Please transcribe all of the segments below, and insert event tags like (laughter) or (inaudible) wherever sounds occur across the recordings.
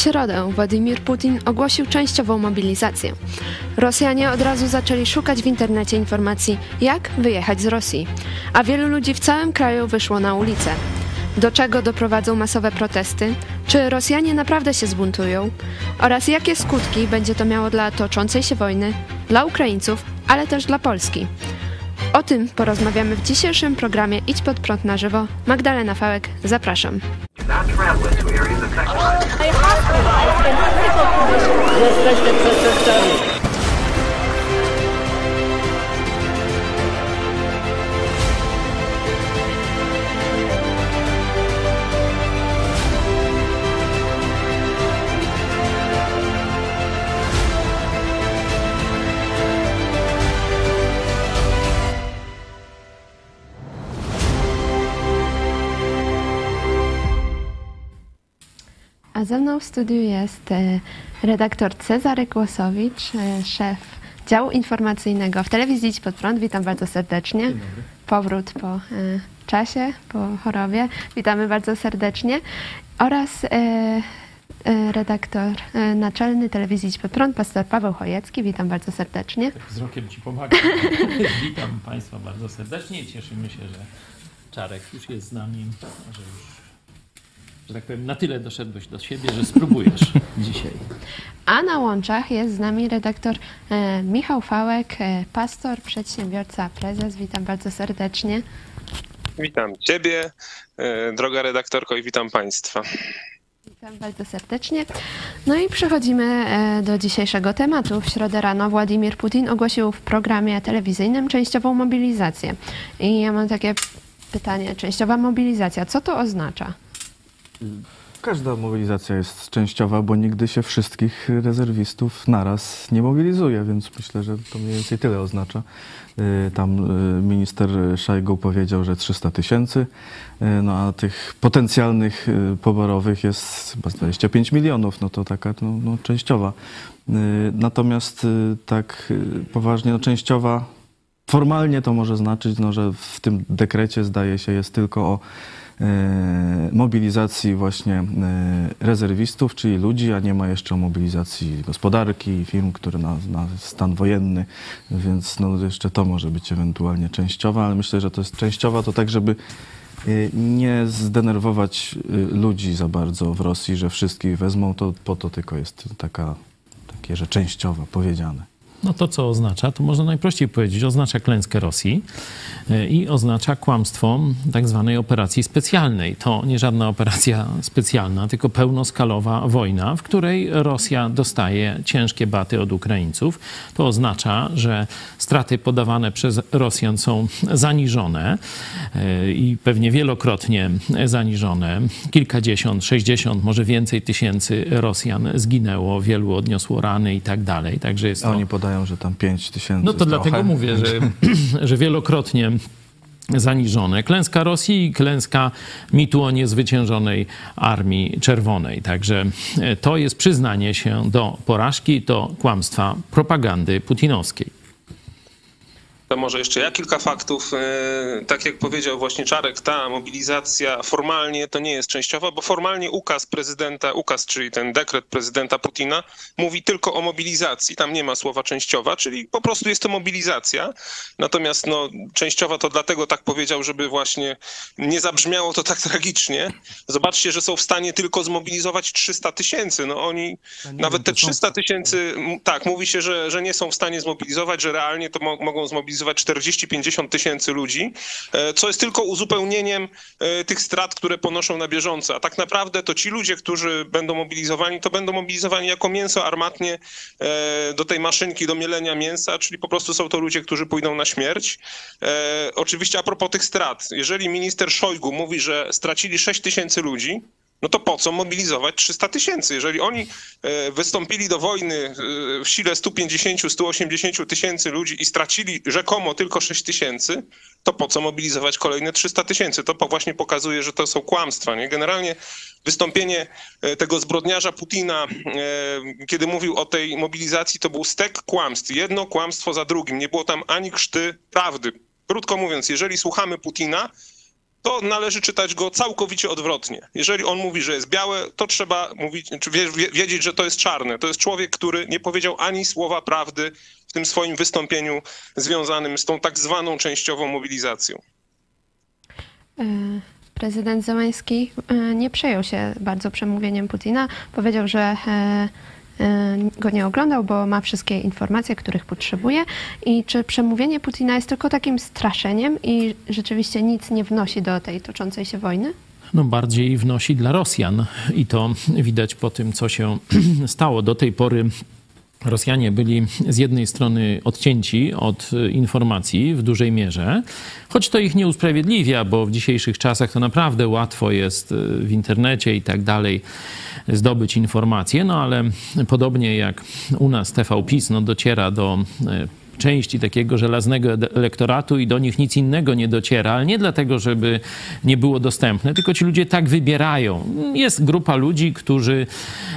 środę Władimir Putin ogłosił częściową mobilizację. Rosjanie od razu zaczęli szukać w internecie informacji, jak wyjechać z Rosji, a wielu ludzi w całym kraju wyszło na ulicę. Do czego doprowadzą masowe protesty? Czy Rosjanie naprawdę się zbuntują? Oraz jakie skutki będzie to miało dla toczącej się wojny, dla Ukraińców, ale też dla Polski? O tym porozmawiamy w dzisiejszym programie Idź pod prąd na żywo. Magdalena Fałek, zapraszam. Jesteście przestępcami. A ze mną w studiu jest e, redaktor Cezary Kłosowicz, e, szef działu informacyjnego w telewizji Idź Pod Prąd. Witam bardzo serdecznie. Powrót po e, czasie, po chorobie. Witamy bardzo serdecznie. Oraz redaktor naczelny telewizji Idź Pod Prąd, pastor Paweł Chojecki. Witam bardzo serdecznie. Wzrokiem Ci pomagam. (laughs) Witam Państwa bardzo serdecznie i cieszymy się, że Czarek już jest z nami, że już że tak powiem, na tyle doszedłeś do siebie, że spróbujesz (laughs) dzisiaj. A na łączach jest z nami redaktor e, Michał Fałek, e, pastor, przedsiębiorca, prezes. Witam bardzo serdecznie. Witam Ciebie, e, droga redaktorko, i witam Państwa. Witam bardzo serdecznie. No i przechodzimy do dzisiejszego tematu. W środę rano Władimir Putin ogłosił w programie telewizyjnym częściową mobilizację. I ja mam takie pytanie, częściowa mobilizacja, co to oznacza? Każda mobilizacja jest częściowa, bo nigdy się wszystkich rezerwistów naraz nie mobilizuje, więc myślę, że to mniej więcej tyle oznacza. Y, tam y, minister Szajgu powiedział, że 300 tysięcy, y, no a tych potencjalnych poborowych jest chyba 25 milionów, no to taka no, no częściowa. Natomiast tak poważnie, no częściowa, formalnie to może znaczyć, no, że w tym dekrecie zdaje się jest tylko o mobilizacji właśnie e, rezerwistów, czyli ludzi, a nie ma jeszcze mobilizacji gospodarki, firm, które na, na stan wojenny, więc no jeszcze to może być ewentualnie częściowa, ale myślę, że to jest częściowa to tak, żeby e, nie zdenerwować ludzi za bardzo w Rosji, że wszystkich wezmą, to po to tylko jest taka, takie, że częściowa powiedziane. No to co oznacza? To można najprościej powiedzieć, oznacza klęskę Rosji e, i oznacza kłamstwo tak zwanej operacji specjalnej. To nie żadna operacja specjalna, tylko pełnoskalowa wojna, w której Rosja dostaje ciężkie baty od Ukraińców. To oznacza, że straty podawane przez Rosjan są zaniżone e, i pewnie wielokrotnie zaniżone. Kilkadziesiąt, sześćdziesiąt, może więcej tysięcy Rosjan zginęło, wielu odniosło rany i tak dalej. Także jest to... Podają, że tam 5 tysięcy. No to dlatego mówię, że, (clears throat) że wielokrotnie zaniżone. Klęska Rosji i klęska mitu o niezwyciężonej Armii Czerwonej. Także e, to jest przyznanie się do porażki, do kłamstwa propagandy putinowskiej. To może jeszcze ja kilka faktów. E, tak jak powiedział właśnie Czarek, ta mobilizacja formalnie to nie jest częściowa, bo formalnie ukaz prezydenta, ukaz, czyli ten dekret prezydenta Putina, mówi tylko o mobilizacji. Tam nie ma słowa częściowa, czyli po prostu jest to mobilizacja. Natomiast no, częściowa to dlatego tak powiedział, żeby właśnie nie zabrzmiało to tak (laughs) tragicznie. Zobaczcie, że są w stanie tylko zmobilizować 300 tysięcy. No oni, nawet te 300 tysięcy, tak, mówi się, że, że nie są w stanie zmobilizować, że realnie to mo mogą zmobilizować mobilizować 40-50 tysięcy ludzi, e, co jest tylko uzupełnieniem e, tych strat, które ponoszą na bieżąco. A tak naprawdę to ci ludzie, którzy będą mobilizowani, to będą mobilizowani jako mięso armatnie e, do tej maszynki do mielenia mięsa, czyli po prostu są to ludzie, którzy pójdą na śmierć. Oczywiście a propos tych strat, jeżeli minister Szojgu mówi, że stracili 6 tysięcy ludzi, no to po co mobilizować 300 tysięcy? Jeżeli oni e, wystąpili do wojny e, w sile 150-180 tysięcy ludzi i stracili rzekomo tylko 6 tysięcy, to po co mobilizować kolejne 300 tysięcy? To właśnie pokazuje, że to są kłamstwa. Nie? Generalnie wystąpienie e, tego zbrodniarza Putina, kiedy mówił o tej mobilizacji, to był stek kłamstw. Jedno kłamstwo za drugim. Nie było tam ani krzty prawdy. Krótko mówiąc, jeżeli słuchamy Putina, to należy czytać go całkowicie odwrotnie. Jeżeli on mówi, że jest białe, to trzeba mówić, czy wie, wie, wiedzieć, że to jest czarne. To jest człowiek, który nie powiedział ani słowa prawdy w tym swoim wystąpieniu związanym z tą tak zwaną częściową mobilizacją. E, Prezydent Zełański e, nie przejął się bardzo przemówieniem Putina. Powiedział, że e, go nie oglądał, bo ma wszystkie informacje, których potrzebuje. I czy przemówienie Putina jest tylko takim straszeniem i rzeczywiście nic nie wnosi do tej toczącej się wojny? no, bardziej wnosi dla Rosjan. I to widać po tym, co się (clears throat) stało. Do tej pory Rosjanie byli z jednej strony odcięci od informacji w dużej mierze, choć to ich nie usprawiedliwia, bo w dzisiejszych czasach to naprawdę łatwo jest w internecie i tak dalej zdobyć informacje, no ale podobnie jak u nas TV PiS no, dociera do części takiego żelaznego elektoratu i do nich nic innego nie dociera, ale nie dlatego, żeby nie było dostępne, tylko ci ludzie tak wybierają. Jest grupa ludzi, którzy,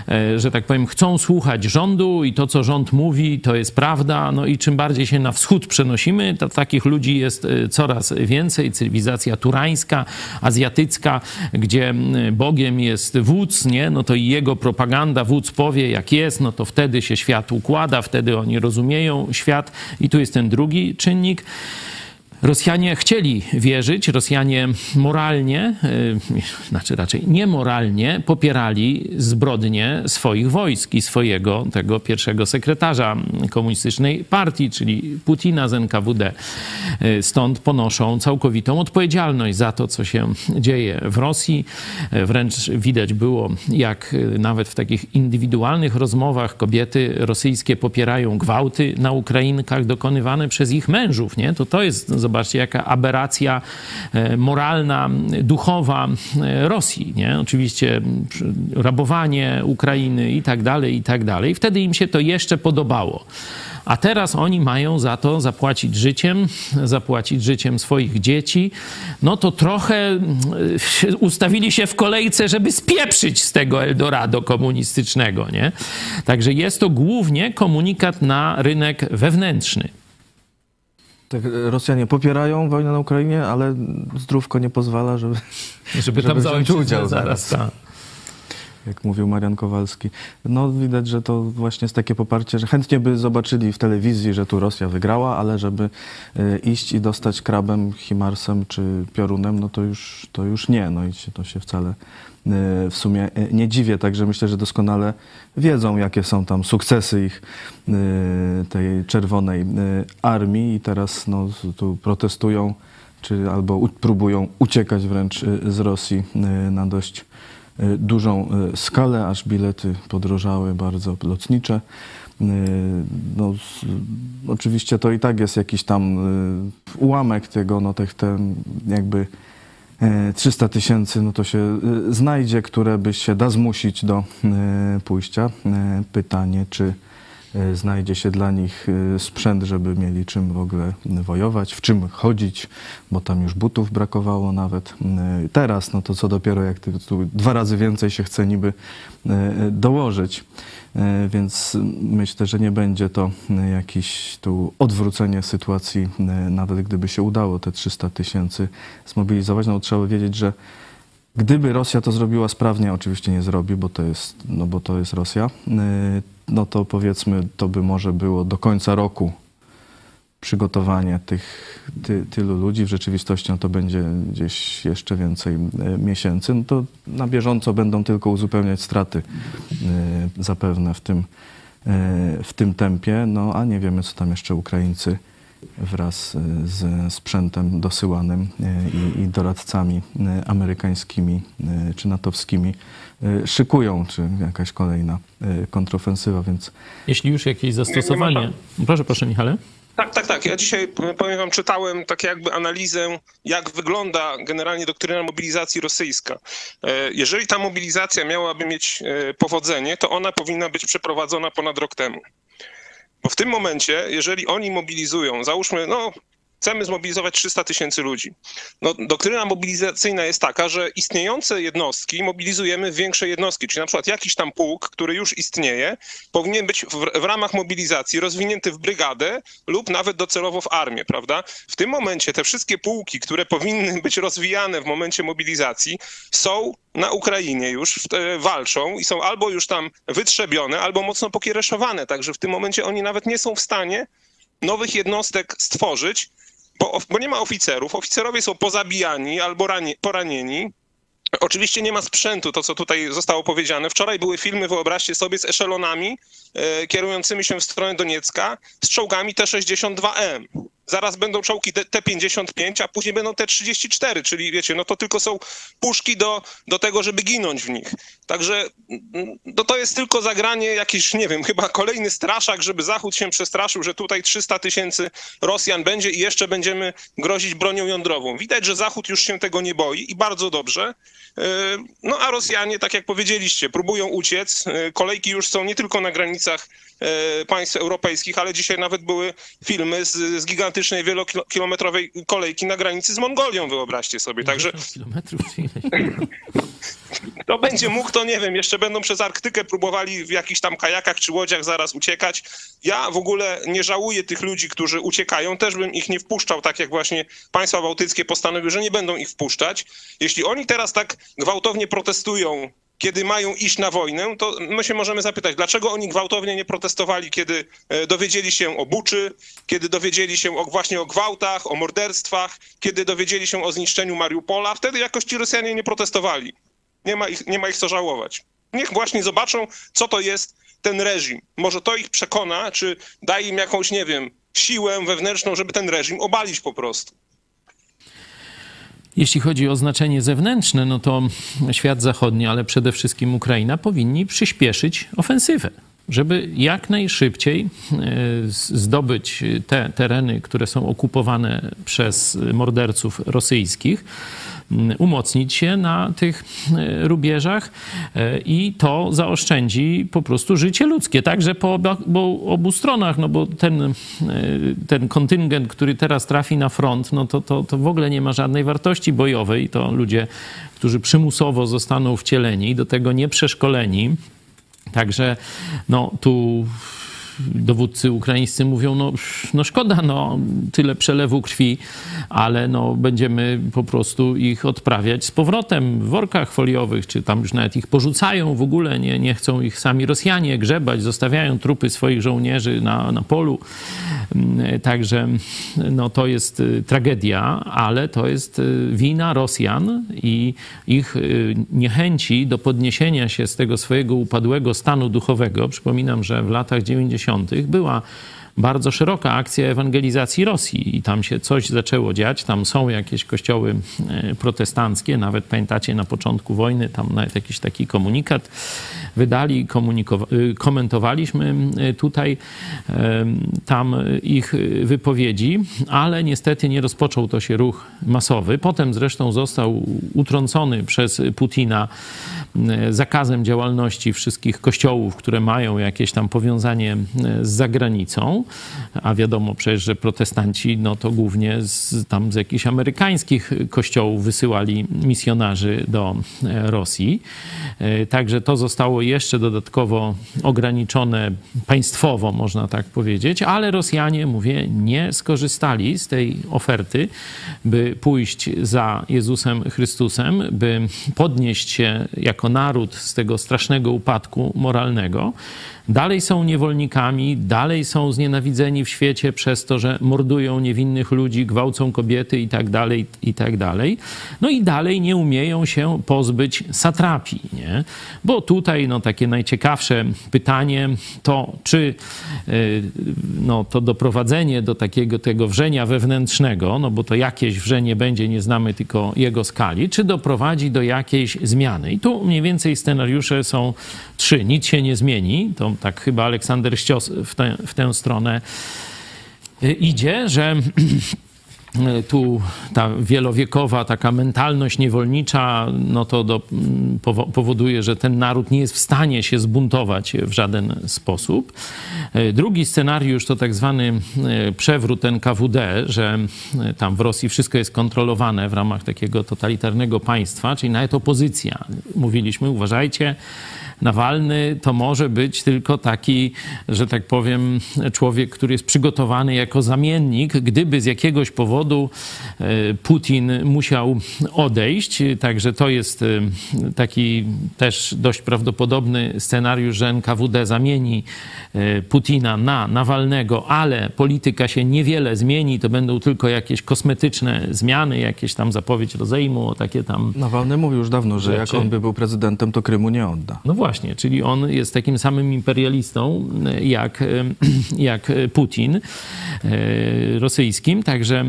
e, że tak powiem, chcą słuchać rządu i to, co rząd mówi, to jest prawda. No i czym bardziej się na wschód przenosimy, to takich ludzi jest e, coraz więcej. Cywilizacja turańska, azjatycka, gdzie Bogiem jest wódz, nie? no to jego propaganda, wódz powie jak jest, no to wtedy się świat układa, wtedy oni rozumieją świat i tu jest ten drugi czynnik. Rosjanie chcieli wierzyć, Rosjanie moralnie, e, znaczy raczej niemoralnie popierali zbrodnie swoich wojsk i swojego tego pierwszego sekretarza komunistycznej partii, czyli Putina z NKWD. E, stąd ponoszą całkowitą odpowiedzialność za to, co się dzieje w Rosji. E, wręcz widać było, jak nawet w takich indywidualnych rozmowach kobiety rosyjskie popierają gwałty na Ukrainkach dokonywane przez ich mężów. Nie? To to jest, jaka aberracja e, moralna, duchowa e, Rosji. Nie? Oczywiście rabowanie Ukrainy i tak dalej, i tak dalej. Wtedy im się to jeszcze podobało. A teraz oni mają za to zapłacić życiem, zapłacić życiem swoich dzieci. No to trochę ustawili się w kolejce, żeby spieprzyć z tego Eldorado komunistycznego. Nie? Także jest to głównie komunikat na rynek wewnętrzny. Tak, Rosjanie popierają wojnę na Ukrainie, ale zdrówko nie pozwala, żeby, żeby tam wziąć udział zaraz. zaraz. Jak mówił Marian Kowalski. No widać, że to właśnie jest takie poparcie, że chętnie by zobaczyli w telewizji, że tu Rosja wygrała, ale żeby y, iść i dostać krabem, himarsem czy piorunem, no to już, to już nie. No i to się wcale Y, w sumie y, nie dziwię, także myślę, że doskonale wiedzą, jakie są tam sukcesy ich tej czerwonej armii i teraz no, tu protestują, czy albo próbują uciekać wręcz z Rosji na dość dużą skalę, aż bilety podrożały bardzo lotnicze. No, oczywiście to i tak jest jakiś tam ułamek tego, no, tych, ten jakby 300 e, tysięcy, no to się e, znajdzie, które by się da zmusić do e, pójścia. Pytanie, czy znajdzie się dla nich sprzęt, żeby mieli czym w ogóle wojować, w czym chodzić, bo tam już butów brakowało nawet. Teraz, no to co dopiero, jak tu dwa razy więcej się chce niby dołożyć. E, więc myślę, że nie będzie to jakieś tu odwrócenie sytuacji, e, nawet gdyby się udało te 300 tysięcy zmobilizować. No trzeba wiedzieć, że gdyby Rosja to zrobiła sprawnie, oczywiście nie zrobi, bo to jest, no bo to jest Rosja, e, no to powiedzmy, to by może było do końca roku przygotowanie tych ty, tylu ludzi. W rzeczywistości no to będzie gdzieś jeszcze więcej e, miesięcy. No to na bieżąco będą tylko uzupełniać straty e, zapewne w tym, w tym tempie. No a nie wiemy, co tam jeszcze Ukraińcy wraz ze sprzętem dosyłanym i, i doradcami amerykańskimi czy natowskimi szykują, czy jakaś kolejna kontrofensywa, więc... Jeśli już jakieś zastosowanie... Proszę, proszę Michale. Tak, tak, tak. Ja dzisiaj, powiem wam, czytałem tak jakby analizę, jak wygląda generalnie doktryna mobilizacji rosyjska. E, jeżeli ta mobilizacja miałaby mieć e, powodzenie, to ona powinna być przeprowadzona ponad rok temu. Bo w tym momencie, jeżeli oni mobilizują, załóżmy, no chcemy zmobilizować 300 tysięcy ludzi. No, doktryna mobilizacyjna jest taka, że istniejące jednostki mobilizujemy w większe jednostki, czyli na przykład jakiś tam pułk, który już istnieje, powinien być w, w ramach mobilizacji rozwinięty w brygadę lub nawet docelowo w armię, prawda? W tym momencie te wszystkie pułki, które powinny być rozwijane w momencie mobilizacji, są na Ukrainie już e, walczą i są albo już tam wytrzebione, albo mocno pokiereszowane. Także w tym momencie oni nawet nie są w stanie nowych jednostek stworzyć, bo, bo nie ma oficerów. Oficerowie są pozabijani albo ranie, poranieni. Oczywiście nie ma sprzętu, to co tutaj zostało powiedziane. Wczoraj były filmy, wyobraźcie sobie, z eszelonami e, kierującymi się w stronę Doniecka z czołgami T-62M. Zaraz będą czołgi T-55, a później będą T-34, czyli wiecie, no to tylko są puszki do, do tego, żeby ginąć w nich. Także no to jest tylko zagranie jakiś, nie wiem, chyba kolejny straszak, żeby Zachód się przestraszył, że tutaj 300 tysięcy Rosjan będzie i jeszcze będziemy grozić bronią jądrową. Widać, że Zachód już się tego nie boi i bardzo dobrze. E, no a Rosjanie, tak jak powiedzieliście, próbują uciec. E, kolejki już są nie tylko na granicach państw europejskich, ale dzisiaj nawet były filmy z, z gigantycznej wielokilometrowej kolejki na granicy z Mongolią, wyobraźcie sobie. Także kilometrów (laughs) to będzie mógł, to nie wiem, jeszcze będą przez Arktykę próbowali w jakichś tam kajakach czy łodziach zaraz uciekać. Ja w ogóle nie żałuję tych ludzi, którzy uciekają, też bym ich nie wpuszczał, tak jak właśnie państwa bałtyckie postanowiły, że nie będą ich wpuszczać. Jeśli oni teraz tak gwałtownie protestują kiedy mają iść na wojnę, to my się możemy zapytać, dlaczego oni gwałtownie nie protestowali, kiedy e, dowiedzieli się o buczy, kiedy dowiedzieli się o, właśnie o gwałtach, o morderstwach, kiedy dowiedzieli się o zniszczeniu Mariupola. Wtedy jakoś ci Rosjanie nie protestowali. Nie ma ich, nie ma ich co żałować. Niech właśnie zobaczą, co to jest ten reżim. Może to ich przekona, czy da im jakąś, nie wiem, siłę wewnętrzną, żeby ten reżim obalić po prostu. Jeśli chodzi o znaczenie zewnętrzne, no to świat zachodni, ale przede wszystkim Ukraina powinni przyspieszyć ofensywę, żeby jak najszybciej e, zdobyć te tereny, które są okupowane przez morderców rosyjskich umocnić się na tych e, rubieżach e, i to zaoszczędzi po prostu życie ludzkie, także po obu, obu stronach, no bo ten, e, ten kontyngent, który teraz trafi na front, no to, to, to w ogóle nie ma żadnej wartości bojowej. To ludzie, którzy przymusowo zostaną wcieleni, do tego nie przeszkoleni. Także no, tu dowódcy ukraińscy mówią, no, no szkoda, no, tyle przelewu krwi, ale no, będziemy po prostu ich odprawiać z powrotem w workach foliowych, czy tam już nawet ich porzucają w ogóle, nie, nie chcą ich sami Rosjanie grzebać, zostawiają trupy swoich żołnierzy na, na polu. Mm, także no, to jest y, tragedia, ale to jest y, wina Rosjan i ich y, niechęci do podniesienia się z tego swojego upadłego stanu duchowego. Przypominam, że w latach 90 była bardzo szeroka akcja ewangelizacji Rosji i tam się coś zaczęło dziać. Tam są jakieś kościoły e, protestanckie, nawet pamiętacie na początku wojny, tam nawet jakiś taki komunikat wydali, y, komentowaliśmy y, tutaj tam ich wypowiedzi, ale niestety nie rozpoczął to się ruch masowy. Potem zresztą został utrącony przez Putina zakazem działalności wszystkich kościołów, które mają jakieś tam powiązanie z zagranicą, a wiadomo przecież, że protestanci no to głównie z, tam z jakichś amerykańskich kościołów wysyłali misjonarzy do e, Rosji. E, także to zostało jeszcze dodatkowo ograniczone państwowo, można tak powiedzieć, ale Rosjanie, mówię, nie skorzystali z tej oferty, by pójść za Jezusem Chrystusem, by podnieść się jako naród z tego strasznego upadku moralnego dalej są niewolnikami, dalej są znienawidzeni w świecie przez to, że mordują niewinnych ludzi, gwałcą kobiety i tak dalej, i tak. No i dalej nie umieją się pozbyć satrapii, nie? Bo tutaj, no takie najciekawsze pytanie to, czy y, no, to doprowadzenie do takiego tego wrzenia wewnętrznego, no bo to jakieś wrzenie będzie, nie znamy tylko jego skali, czy doprowadzi do jakiejś zmiany. I tu mniej więcej scenariusze są trzy. Nic się nie zmieni, to tak chyba Aleksander Ścios w, te, w tę stronę y, idzie, że (clears throat) tu ta wielowiekowa taka mentalność niewolnicza, no to do, powo powoduje, że ten naród nie jest w stanie się zbuntować w żaden sposób. Drugi scenariusz to tak zwany przewrót NKWD, że tam w Rosji wszystko jest kontrolowane w ramach takiego totalitarnego państwa, czyli nawet opozycja. Mówiliśmy, uważajcie, Nawalny to może być tylko taki, że tak powiem, człowiek, który jest przygotowany jako zamiennik, gdyby z jakiegoś powodu e, Putin musiał odejść. Także to jest e, taki też dość prawdopodobny scenariusz, że NKWD zamieni e, Putina na Nawalnego, ale polityka się niewiele zmieni, to będą tylko jakieś kosmetyczne zmiany, jakieś tam zapowiedź rozejmu, takie tam... Nawalny mówił już dawno, że jak on by był prezydentem, to Krymu nie odda. No właśnie, czyli on jest takim samym imperialistą e, jak, e, (clears throat) jak Putin e, rosyjskim, także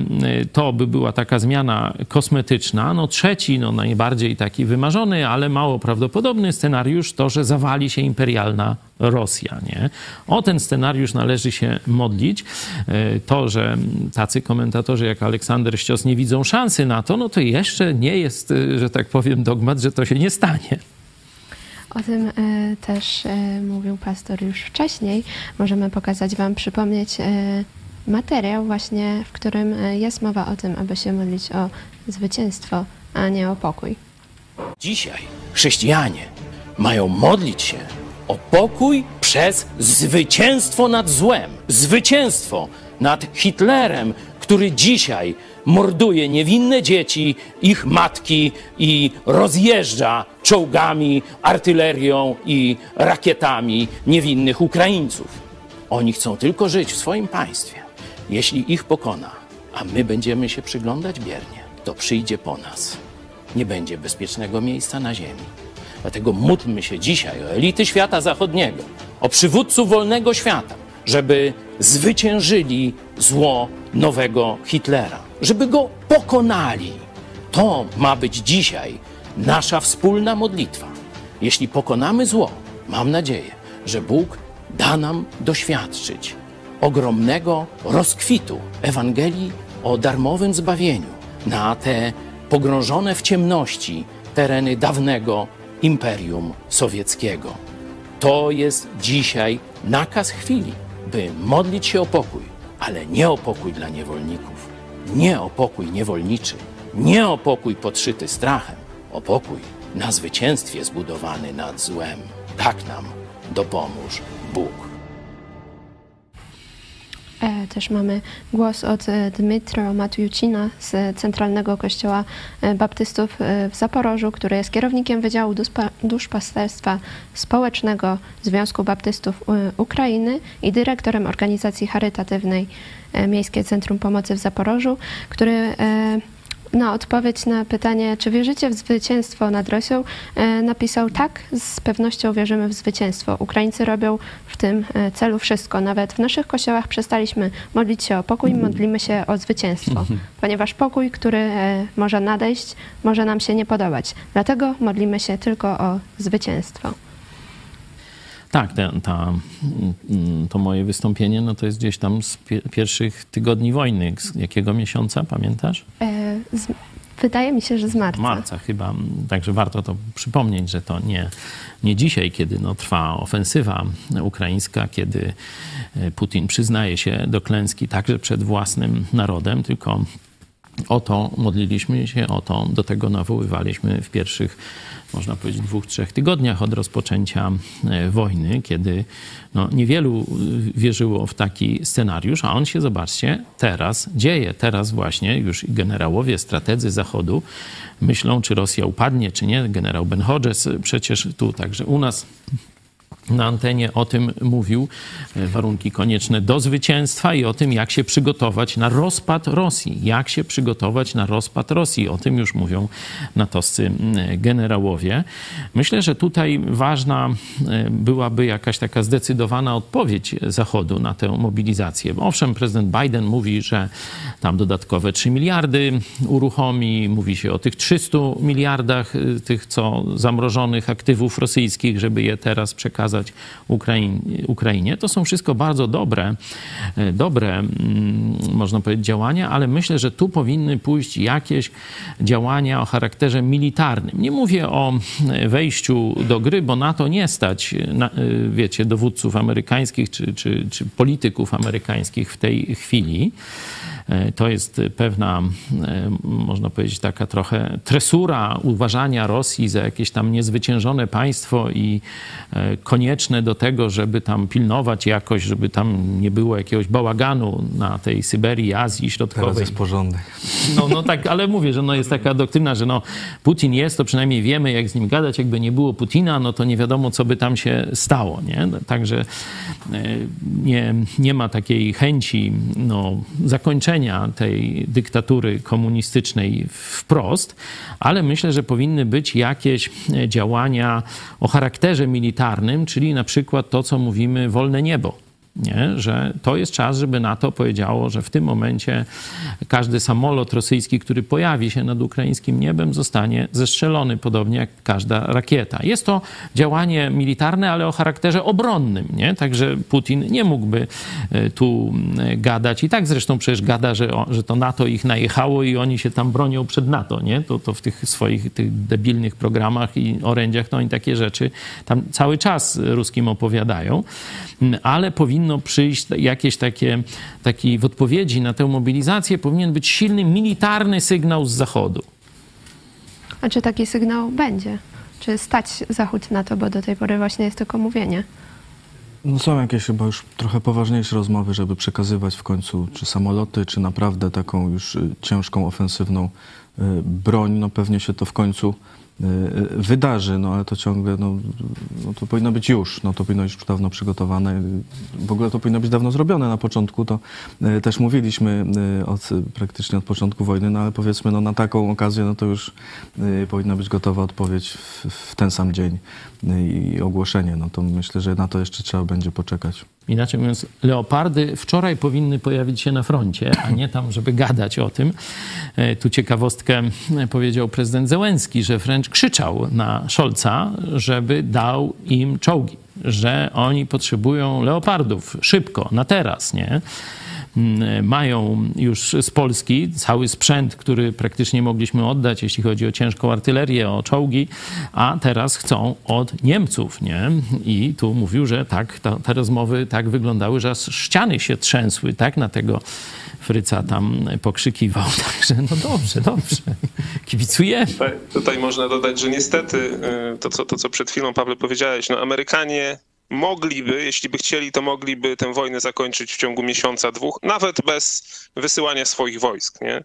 to by była taka zmiana kosmetyczna. No trzeci, no najbardziej taki wymarzony, ale mało prawdopodobny scenariusz to, że zawali się imperialna Rosja. Nie? O ten scenariusz należy się modlić. To, że tacy komentatorzy jak Aleksander Ścios nie widzą szansy na to, no to jeszcze nie jest, że tak powiem, dogmat, że to się nie stanie. O tym e, też e, mówił pastor już wcześniej. Możemy pokazać Wam, przypomnieć e, materiał właśnie, w którym jest mowa o tym, aby się modlić o zwycięstwo, a nie o pokój. Dzisiaj chrześcijanie mają modlić się o pokój przez zwycięstwo nad złem, zwycięstwo nad Hitlerem, który dzisiaj morduje niewinne dzieci, ich matki i rozjeżdża czołgami, artylerią i rakietami niewinnych Ukraińców. Oni chcą tylko żyć w swoim państwie. Jeśli ich pokona, a my będziemy się przyglądać biernie, to przyjdzie po nas. Nie będzie bezpiecznego miejsca na ziemi. Dlatego módlmy się dzisiaj o elity świata zachodniego, o przywódców wolnego świata, żeby zwyciężyli zło nowego Hitlera, żeby go pokonali. To ma być dzisiaj nasza wspólna modlitwa. Jeśli pokonamy zło, mam nadzieję, że Bóg da nam doświadczyć ogromnego rozkwitu Ewangelii o darmowym zbawieniu na te pogrążone w ciemności tereny dawnego Imperium Sowieckiego. To jest dzisiaj nakaz chwili, by modlić się o pokój, ale nie o pokój dla niewolników, nie o pokój niewolniczy, nie o pokój podszyty strachem, o pokój na zwycięstwie zbudowany nad złem. Tak nam dopomóż Bóg. E, też mamy głos od e, Dmytro Matjucina z Centralnego Kościoła e, Baptystów w Zaporożu, który jest kierownikiem Wydziału Duszpasterstwa Społecznego Związku Baptystów Ukrainy i dyrektorem organizacji charytatywnej Miejskie Centrum Pomocy w Zaporożu, który na odpowiedź na pytanie, czy wierzycie w zwycięstwo nad Rosją, e, napisał tak, z pewnością wierzymy w zwycięstwo. Ukraińcy robią w tym e, celu wszystko. Nawet w naszych kościołach przestaliśmy modlić się o pokój, modlimy się o zwycięstwo, (laughs) ponieważ pokój, który e, może nadejść, może nam się nie podobać. Dlatego modlimy się tylko o zwycięstwo. Tak, ta, ta, mm, to moje wystąpienie no to jest gdzieś tam z pierwszych tygodni wojny. Z jakiego miesiąca, pamiętasz? E, z, wydaje mi się, że z marca. Marca chyba. Także warto to przypomnieć, że to nie, nie dzisiaj, kiedy no, trwa ofensywa ukraińska, kiedy e, Putin przyznaje się do klęski także przed własnym narodem, tylko o to modliliśmy się, o to do tego nawoływaliśmy w pierwszych można powiedzieć, dwóch, trzech tygodniach od rozpoczęcia e, wojny, kiedy no, niewielu wierzyło w taki scenariusz, a on się, zobaczcie, teraz dzieje. Teraz właśnie już generałowie, strategzy Zachodu myślą, czy Rosja upadnie, czy nie. Generał Ben Hodges przecież tu także u nas na antenie o tym mówił, e, warunki konieczne do zwycięstwa i o tym, jak się przygotować na rozpad Rosji. Jak się przygotować na rozpad Rosji. O tym już mówią natowscy generałowie. Myślę, że tutaj ważna e, byłaby jakaś taka zdecydowana odpowiedź Zachodu na tę mobilizację. Owszem, prezydent Biden mówi, że tam dodatkowe 3 miliardy uruchomi. Mówi się o tych 300 miliardach, e, tych co zamrożonych aktywów rosyjskich, żeby je teraz przekazać przekazać Ukrainie. To są wszystko bardzo dobre, e, dobre, mm, można powiedzieć, działania, ale myślę, że tu powinny pójść jakieś działania o charakterze militarnym. Nie mówię o wejściu do gry, bo na to nie stać, wiecie, dowódców amerykańskich czy, czy, czy polityków amerykańskich w tej chwili. E, to jest pewna, e, można powiedzieć, taka trochę tresura uważania Rosji za jakieś tam niezwyciężone państwo i e, konieczne do tego, żeby tam pilnować jakoś, żeby tam nie było jakiegoś bałaganu na tej Syberii, Azji Środkowej. Teraz jest porządek. No, no tak, ale mówię, że no jest taka doktryna, że no Putin jest, to przynajmniej wiemy, jak z nim gadać. Jakby nie było Putina, no to nie wiadomo, co by tam się stało, nie? Także nie, nie ma takiej chęci no, zakończenia tej dyktatury komunistycznej wprost, ale myślę, że powinny być jakieś działania o charakterze militarnym, czyli na przykład to, co mówimy, wolne niebo nie? że to jest czas, żeby NATO powiedziało, że w tym momencie każdy samolot rosyjski, który pojawi się nad ukraińskim niebem, zostanie zestrzelony, podobnie jak każda rakieta. Jest to działanie militarne, ale o charakterze obronnym. Nie? Także Putin nie mógłby e, tu gadać. I tak zresztą przecież gada, że, że to NATO ich najechało i oni się tam bronią przed NATO. Nie? To, to w tych swoich tych debilnych programach i orędziach, to oni takie rzeczy tam cały czas ruskim opowiadają. Ale powinno powinno przyjść jakieś takie, taki w odpowiedzi na tę mobilizację powinien być silny militarny sygnał z Zachodu. A czy taki sygnał będzie? Czy stać Zachód na to, bo do tej pory właśnie jest tylko mówienie? No są jakieś chyba już trochę poważniejsze rozmowy, żeby przekazywać w końcu czy samoloty, czy naprawdę taką już y, ciężką, ofensywną y, broń. No pewnie się to w końcu wydarzy, no ale to ciągle, no, no, to powinno być już, no to powinno być już dawno przygotowane. W ogóle to powinno być dawno zrobione na początku, to y, też mówiliśmy od, praktycznie od początku wojny, no ale powiedzmy, no na taką okazję, no to już powinna być gotowa odpowiedź w, w ten sam dzień i ogłoszenie, no to myślę, że na to jeszcze trzeba będzie poczekać. Inaczej mówiąc, leopardy wczoraj powinny pojawić się na froncie, a nie tam, żeby gadać o tym. E, tu ciekawostkę powiedział prezydent Zełenski, że wręcz krzyczał na Scholza, żeby dał im czołgi, że oni potrzebują leopardów szybko, na teraz, nie? Mm, mają już z Polski cały sprzęt, który praktycznie mogliśmy oddać, jeśli chodzi o ciężką artylerię, o czołgi, a teraz chcą od Niemców, nie? I tu mówił, że tak, ta, te rozmowy tak wyglądały, że ściany się trzęsły, tak, na tego Fryca tam pokrzykiwał. (laughs) Także no dobrze, dobrze. Kibicujemy. Tutaj, tutaj można dodać, że niestety y, to co, to, co przed chwilą, Paweł, powiedziałeś, no Amerykanie mogliby, jeśli by chcieli, to mogliby tę wojnę zakończyć w ciągu miesiąca, dwóch, nawet bez wysyłania swoich wojsk. Nie?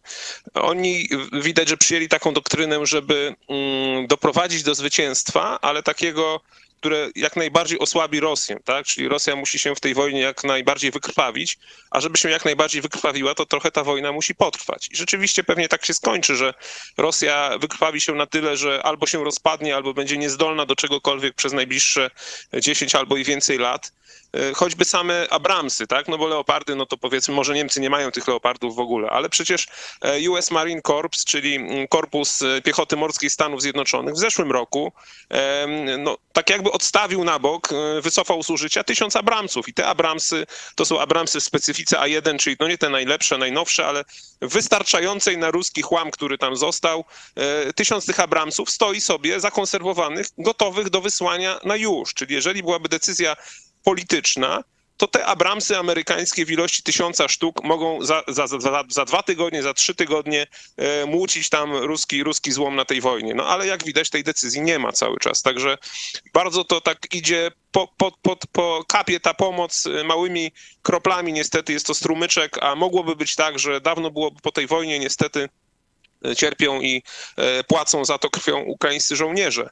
Oni widać, że przyjęli taką doktrynę, żeby mm, doprowadzić do zwycięstwa, ale takiego które jak najbardziej osłabi Rosję, tak? Czyli Rosja musi się w tej wojnie jak najbardziej wykrwawić, a żeby się jak najbardziej wykrwawiła, to trochę ta wojna musi potrwać. I rzeczywiście pewnie tak się skończy, że Rosja wykrwawi się na tyle, że albo się rozpadnie, albo będzie niezdolna do czegokolwiek przez najbliższe 10 albo i więcej lat. E, choćby same Abramsy, tak? No bo leopardy, no to powiedzmy, może Niemcy nie mają tych leopardów w ogóle, ale przecież e, US Marine Corps, czyli mm, Korpus e, Piechoty Morskiej Stanów Zjednoczonych w zeszłym roku, no tak jakby odstawił na bok, wycofał z użycia tysiąc Abramsów i te Abramsy to są Abramsy w specyfice A1, czyli no nie te najlepsze, najnowsze, ale wystarczającej na ruski chłam, który tam został. Tysiąc tych Abramsów stoi sobie zakonserwowanych, gotowych do wysłania na już, czyli jeżeli byłaby decyzja polityczna, to te Abramsy amerykańskie w ilości tysiąca sztuk mogą za, za, za, za dwa tygodnie, za trzy tygodnie e, młócić tam ruski, ruski złom na tej wojnie. No ale jak widać tej decyzji nie ma cały czas, także bardzo to tak idzie po, po, po, po kapie ta pomoc e, małymi kroplami, niestety jest to strumyczek, a mogłoby być tak, że dawno było po tej wojnie niestety e, cierpią i e, płacą za to krwią ukraińscy żołnierze.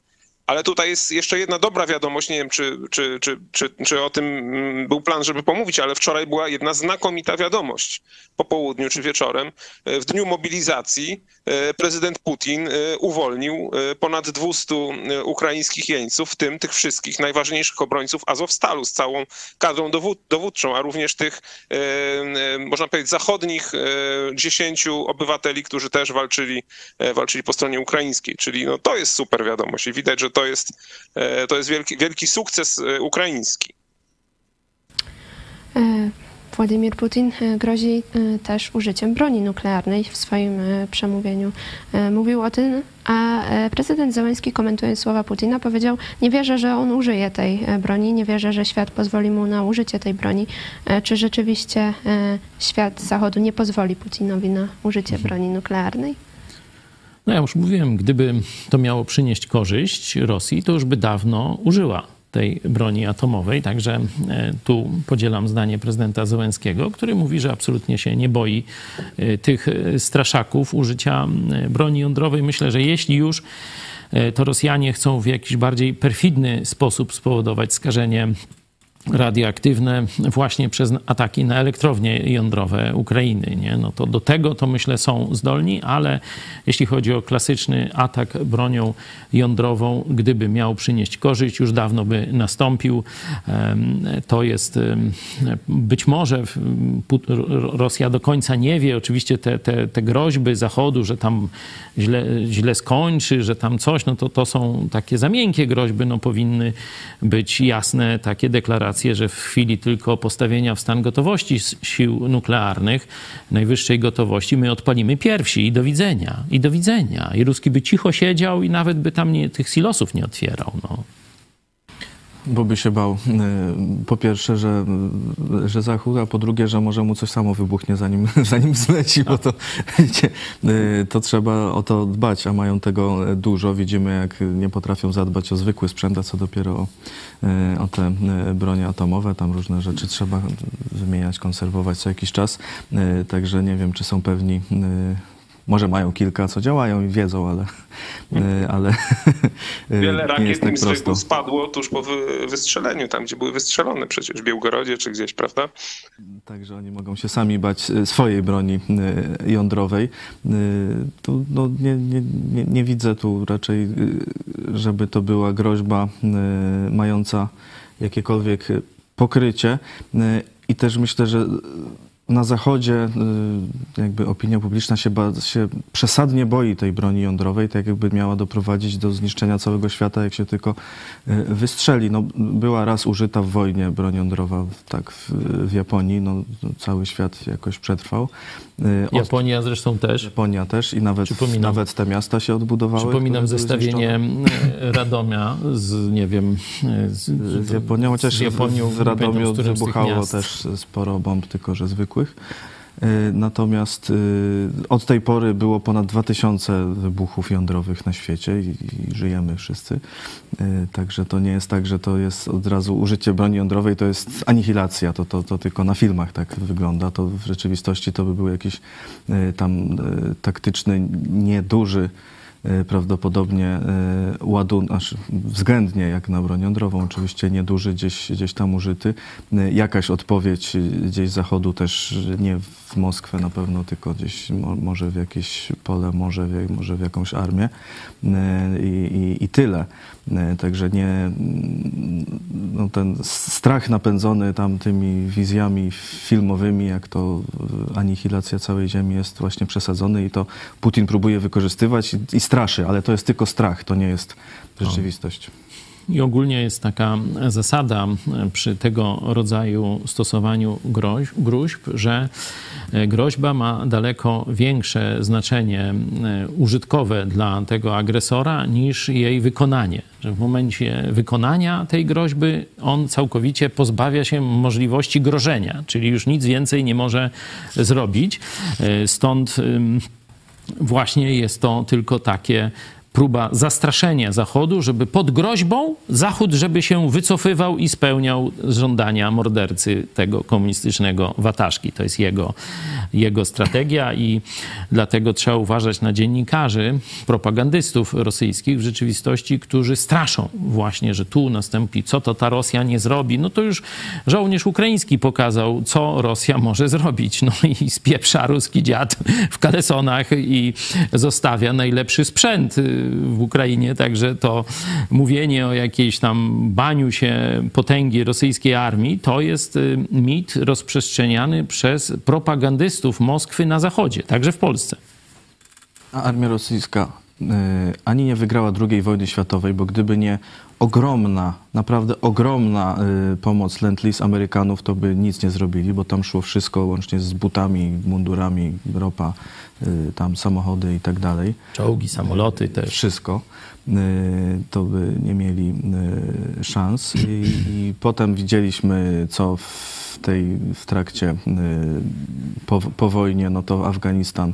Ale tutaj jest jeszcze jedna dobra wiadomość, nie wiem, czy, czy, czy, czy, czy o tym mm, był plan, żeby pomówić, ale wczoraj była jedna znakomita wiadomość po południu czy wieczorem. W dniu mobilizacji e, prezydent Putin e, uwolnił e, ponad 200 ukraińskich jeńców, w tym tych wszystkich najważniejszych obrońców Azowstalu z całą kadrą dowód, dowódczą, a również tych, można powiedzieć, zachodnich 10 obywateli, którzy też walczyli, walczyli po stronie ukraińskiej. Czyli no, to jest super wiadomość i widać, że to jest, to jest wielki, wielki sukces ukraiński. Władimir Putin grozi też użyciem broni nuklearnej w swoim przemówieniu. Mówił o tym, a prezydent Zełenski komentując słowa Putina powiedział, nie wierzę, że on użyje tej broni, nie wierzę, że świat pozwoli mu na użycie tej broni. Czy rzeczywiście świat Zachodu nie pozwoli Putinowi na użycie broni nuklearnej? No ja już mówiłem, gdyby to miało przynieść korzyść Rosji, to już by dawno użyła tej broni atomowej. Także e, tu podzielam zdanie prezydenta Zełenskiego, który mówi, że absolutnie się nie boi e, tych e, straszaków użycia broni jądrowej. Myślę, że jeśli już to Rosjanie chcą w jakiś bardziej perfidny sposób spowodować skażenie radioaktywne właśnie przez ataki na elektrownie jądrowe Ukrainy. Nie? No to do tego to myślę są zdolni, ale jeśli chodzi o klasyczny atak bronią jądrową, gdyby miał przynieść korzyść, już dawno by nastąpił. To jest być może Rosja do końca nie wie, oczywiście te, te, te groźby Zachodu, że tam źle, źle skończy, że tam coś, no to to są takie za miękkie groźby, no powinny być jasne takie deklaracje, że w chwili tylko postawienia w stan gotowości sił nuklearnych, najwyższej gotowości, my odpalimy pierwsi i do widzenia, i do widzenia. I Ruski by cicho siedział i nawet by tam nie, tych silosów nie otwierał. No. Bo by się bał, po pierwsze, że, że Zachód, a po drugie, że może mu coś samo wybuchnie, zanim, (laughs) zanim zleci, bo to, wiecie, to trzeba o to dbać, a mają tego dużo. Widzimy, jak nie potrafią zadbać o zwykły sprzęt, a co dopiero o, o te bronie atomowe. Tam różne rzeczy trzeba wymieniać, konserwować co jakiś czas. Także nie wiem, czy są pewni może mają kilka, co działają i wiedzą, ale, ale (laughs) Wiele nie rakiet jest tak im prosto. spadło tuż po wy- wystrzeleniu, tam gdzie były wystrzelone przecież w Białgorodzie czy gdzieś, prawda? Także oni mogą się sami bać e, swojej broni e, jądrowej. E, Tu no, nie, nie, nie, nie widzę tu raczej, e, żeby to była groźba e, mająca jakiekolwiek pokrycie. E, I też myślę, że na Zachodzie y, jakby opinia publiczna się, się przesadnie boi tej broni jądrowej, tak jakby miała doprowadzić do zniszczenia całego świata, jak się tylko y, wystrzeli. No, była raz użyta w wojnie broń jądrowa tak, w, w Japonii, no, cały świat jakoś przetrwał. Y, od- Japonia zresztą też. Japonia też i nawet, Przypominam. nawet te miasta się odbudowały. Przypominam zestawienie zniszczone. e, Radomia z, nie wiem... e, Z, Z Japonią, chociaż z Japonią, w pamiętam, Radomiu wybuchało też sporo bomb, tylko że zwykłych. Y, Natomiast y, od tej pory było ponad 2000 wybuchów jądrowych na świecie i, żyjemy wszyscy. Y, Także to nie jest tak, że to jest od razu użycie broni jądrowej, to jest anihilacja. To, to, to tylko na filmach tak wygląda. To w rzeczywistości to by był jakiś tam taktyczny, nieduży prawdopodobnie y, ładunek, znaczy względnie jak na broń jądrową, oczywiście nieduży, gdzieś, gdzieś tam użyty. Y, Jakaś odpowiedź gdzieś z zachodu też nie w Moskwę na pewno, tylko gdzieś mo, może w jakieś pole, może w, może w jakąś armię i, i, i tyle. Także nie, no ten strach napędzony tam tymi wizjami filmowymi, jak to anihilacja całej Ziemi jest właśnie przesadzony i to Putin próbuje wykorzystywać i, i straszy, ale to jest tylko strach, to nie jest rzeczywistość. I ogólnie jest taka zasada przy tego rodzaju stosowaniu groźb, gruźb, że e, groźba ma daleko większe znaczenie e, użytkowe dla tego agresora niż jej wykonanie. Że w momencie wykonania tej groźby on całkowicie pozbawia się możliwości grożenia, czyli już nic więcej nie może zrobić. E, Stąd właśnie jest to tylko takie próba zastraszenia Zachodu, żeby pod groźbą Zachód, żeby się wycofywał i spełniał żądania mordercy tego komunistycznego wataszki. To jest jego, jego strategia i dlatego trzeba uważać na dziennikarzy, propagandystów rosyjskich w rzeczywistości, którzy straszą właśnie, że tu nastąpi, co to ta Rosja nie zrobi. No to już żołnierz ukraiński pokazał, co Rosja może zrobić. No i spieprza ruski dziad w kalesonach i zostawia najlepszy sprzęt y, w Ukrainie, także to mówienie o jakiejś tam baniu się potęgi rosyjskiej armii, to jest y, mit rozprzestrzeniany przez propagandystów Moskwy na zachodzie, także w Polsce. A armia rosyjska ani nie wygrała II wojny światowej, bo gdyby nie ogromna, naprawdę ogromna y, pomoc Lend-Lease Amerykanów, to by nic nie zrobili, bo tam szło wszystko łącznie z butami, mundurami, ropa, y, tam samochody i tak dalej. Czołgi, samoloty też. Wszystko. Y, to by nie mieli y, szans. I, I potem widzieliśmy, co w tej, w trakcie, y, po, po wojnie, no to Afganistan y,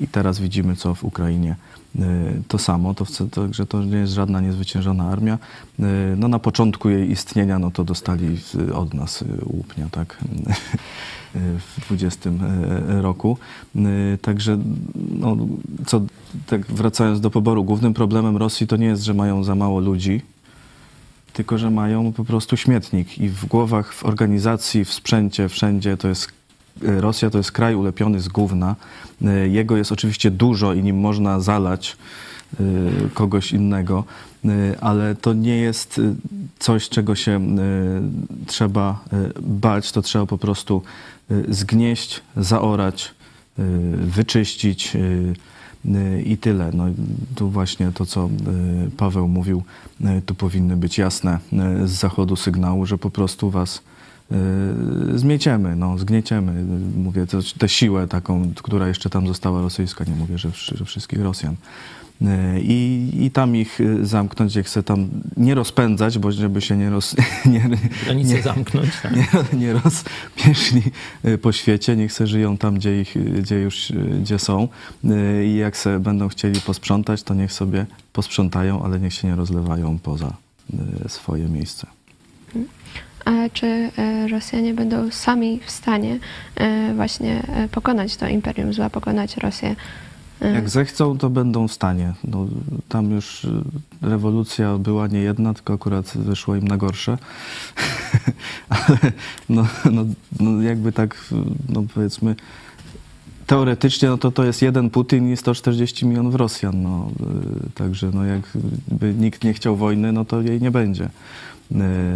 i teraz widzimy, co w Ukrainie. Y, To samo, to, wce- także to nie jest żadna niezwyciężona armia. Y, No na początku jej istnienia, no to dostali y, od nas y, łupnia, tak, (laughs) w 20 roku. Y, Także, no, co, tak wracając do poboru, głównym problemem Rosji to nie jest, że mają za mało ludzi, tylko że mają po prostu śmietnik i w głowach, w organizacji, w sprzęcie, wszędzie to jest y, Rosja to jest kraj ulepiony z gówna. Jego jest oczywiście dużo i nim można zalać kogoś innego, ale to nie jest coś, czego się trzeba bać. To trzeba po prostu zgnieść, zaorać, y, wyczyścić y, y, i tyle. No, tu właśnie to, co y, Paweł mówił, y, tu powinny być jasne y, z zachodu sygnały, że po prostu was y, zmieciemy, no, zgnieciemy. Y, Mówię, tę siłę taką, która jeszcze tam została rosyjska, nie mówię, że, że wszystkich Rosjan. Y, I, I tam ich y, zamknąć, jak chcę tam nie rozpędzać, bo żeby się nie roz... (laughs) Nie, Granice zamknąć. Tak. nie, nie rozpieszli y, po świecie, niech se żyją tam, gdzie, ich, gdzie już gdzie są i jak se będą chcieli posprzątać, to niech sobie posprzątają, ale niech się nie rozlewają poza swoje miejsce. A czy e, Rosjanie będą sami w stanie e, właśnie e, pokonać to imperium zła, pokonać Rosję? Jak zechcą, to będą w stanie. No, tam już y, rewolucja była nie jedna, tylko akurat wyszło im na gorsze. (laughs) Ale no, no, no jakby tak, no powiedzmy, teoretycznie no to to jest jeden Putin i 140 milionów Rosjan. No, y, także no jakby nikt nie chciał wojny, no to jej nie będzie.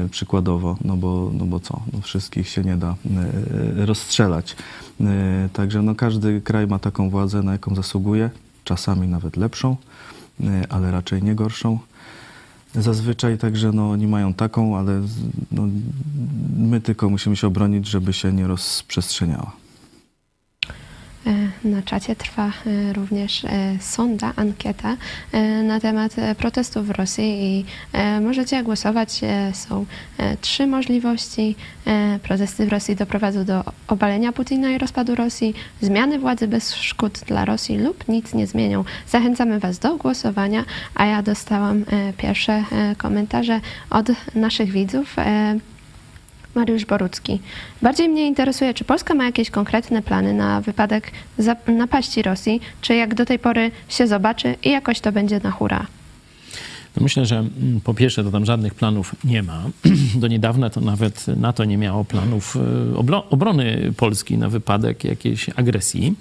Y, Przykładowo, no bo, no bo co? No wszystkich się nie da y, rozstrzelać. Y, Także no każdy kraj ma taką władzę, na jaką zasługuje, czasami nawet lepszą, ale raczej nie gorszą. Zazwyczaj także no, oni mają taką, ale no, my tylko musimy się obronić, żeby się nie rozprzestrzeniała. E, Na czacie trwa e, również e, sonda, ankieta na temat protestów w Rosji i możecie głosować. Są trzy możliwości. Protesty w Rosji doprowadzą do obalenia Putina i rozpadu Rosji, zmiany władzy bez szkód dla Rosji lub nic nie zmienią. Zachęcamy Was do głosowania, a ja dostałam pierwsze komentarze od naszych widzów. Mariusz Borucki. Bardziej mnie interesuje, czy Polska ma jakieś konkretne plany na wypadek napaści Rosji, czy jak do tej pory się zobaczy i jakoś to będzie na hura. No myślę, że mm, po pierwsze to tam żadnych planów nie ma. (clears throat) Do niedawna to nawet NATO nie miało planów oblo- obrony Polski na wypadek jakiejś agresji.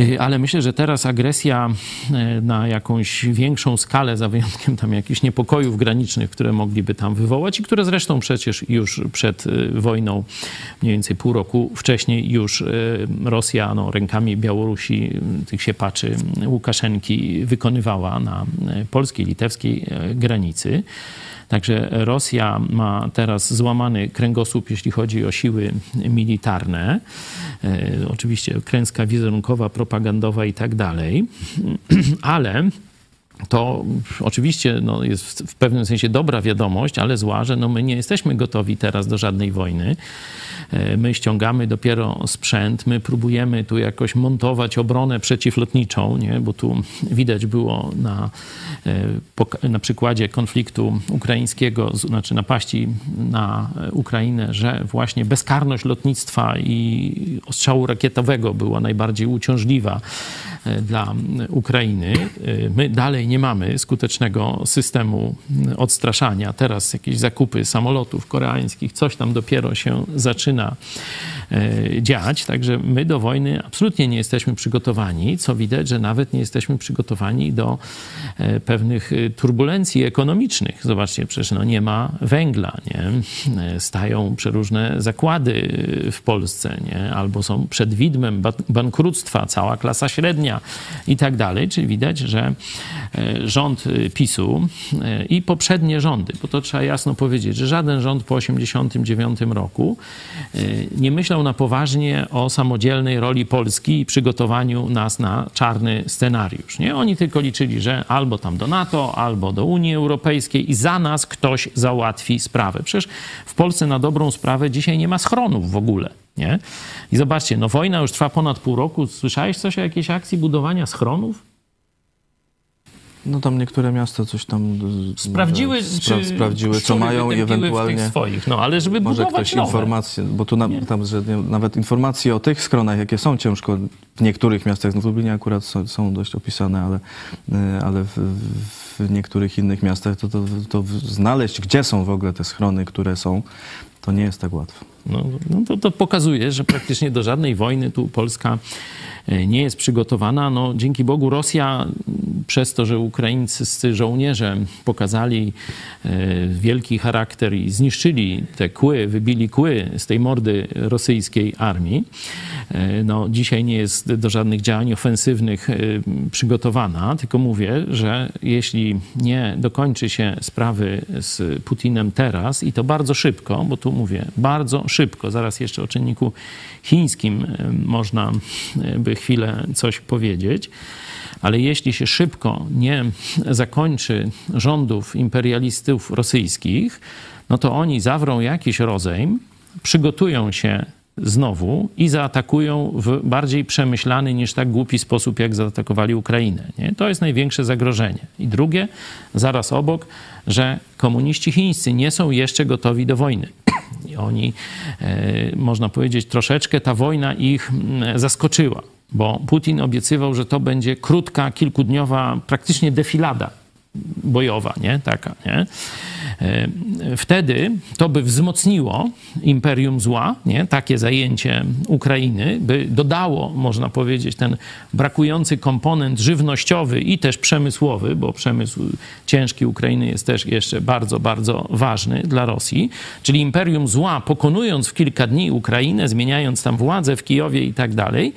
Y, Ale myślę, że teraz agresja e, na jakąś większą skalę, za wyjątkiem tam jakichś niepokojów granicznych, które mogliby tam wywołać i które zresztą przecież już przed y, wojną, mniej więcej pół roku wcześniej, już y, Rosja no, rękami Białorusi, y, tych siepaczy y, Łukaszenki wykonywała na y, polskiej, litewskiej y, granicy. Także Rosja ma teraz złamany kręgosłup, jeśli chodzi o siły militarne. E, oczywiście klęska wizerunkowa, propagandowa i tak dalej. (clears throat) Ale to oczywiście no, jest w- pewnym sensie dobra wiadomość, ale zła, że no, my nie jesteśmy gotowi teraz do żadnej wojny. E, My ściągamy dopiero sprzęt, my próbujemy tu jakoś montować obronę przeciwlotniczą, nie? bo tu widać było na, e, na przykładzie konfliktu ukraińskiego, znaczy napaści na e, Ukrainę, że właśnie bezkarność lotnictwa i ostrzału rakietowego była najbardziej uciążliwa dla Ukrainy. E, My dalej nie mamy skutecznego systemu odstraszania. Teraz jakieś zakupy samolotów koreańskich, coś tam dopiero się zaczyna e, dziać. Także my do wojny absolutnie nie jesteśmy przygotowani, co widać, że nawet nie jesteśmy przygotowani do e, pewnych e, turbulencji ekonomicznych. Zobaczcie, przecież no nie ma węgla, nie? stają przeróżne zakłady w Polsce, nie? albo są przed widmem bankructwa, cała klasa średnia i tak dalej. Czyli widać, że rząd PiSu i poprzednie rządy, bo to trzeba jasno powiedzieć, że żaden rząd po 1989 roku nie myślał na poważnie o samodzielnej roli Polski i przygotowaniu nas na czarny scenariusz. Nie? Oni tylko liczyli, że albo tam do NATO, albo do Unii Europejskiej i za nas ktoś załatwi sprawę. Przecież w Polsce na dobrą sprawę dzisiaj nie ma schronów w ogóle. Nie? I zobaczcie, no wojna już trwa ponad pół roku. Słyszałeś coś o jakiejś akcji budowania schronów? No tam niektóre miasta coś tam sprawdziły, spra sprawdziły co mają i ewentualnie swoich. No, ale żeby może budować ktoś nowe. informacje, bo tu na, tam, że nie, nawet informacje o tych schronach, jakie są ciężko w niektórych miastach, no w Lublinie akurat są, są dość opisane, ale, y, ale w, w niektórych innych miastach to, to, to znaleźć, gdzie są w ogóle te schrony, które są, to nie jest tak łatwo. No, no to, to pokazuje, że praktycznie do żadnej wojny tu Polska e, nie jest przygotowana. No, dzięki Bogu Rosja przez to, że ukraińscy żołnierze pokazali e, wielki charakter i zniszczyli te kły, wybili kły z tej mordy rosyjskiej armii, e, no, dzisiaj nie jest do żadnych działań ofensywnych przygotowana, tylko mówię, że jeśli nie dokończy się sprawy z Putinem teraz i to bardzo szybko, bo tu mówię, bardzo szybko, zaraz jeszcze o czynniku chińskim można by chwilę coś powiedzieć, ale jeśli się szybko nie zakończy rządów imperialistów rosyjskich, no to oni zawrą jakiś rozejm, przygotują się znowu i zaatakują w bardziej przemyślany niż tak głupi sposób, jak zaatakowali Ukrainę. Nie? To jest największe zagrożenie. I drugie, zaraz obok, że komuniści chińscy nie są jeszcze gotowi do wojny. I oni, e, można powiedzieć, troszeczkę ta wojna ich zaskoczyła, bo Putin obiecywał, że to będzie krótka, kilkudniowa, praktycznie defilada bojowa, nie? Taka, nie? E, wtedy to by wzmocniło imperium zła, nie? takie zajęcie Ukrainy, by dodało, można powiedzieć, ten brakujący komponent żywnościowy i też przemysłowy, bo przemysł ciężki Ukrainy jest też jeszcze bardzo, bardzo ważny dla Rosji. Czyli imperium zła, pokonując w kilka dni Ukrainę, zmieniając tam władzę w Kijowie i tak dalej,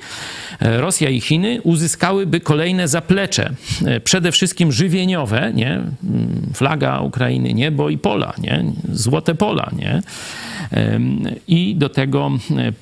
e, Rosja i Chiny uzyskałyby kolejne zaplecze, e, przede wszystkim żywieniowe, nie? Mm, flaga Ukrainy, niebo i pola, nie? Złote pola, nie? I do tego e,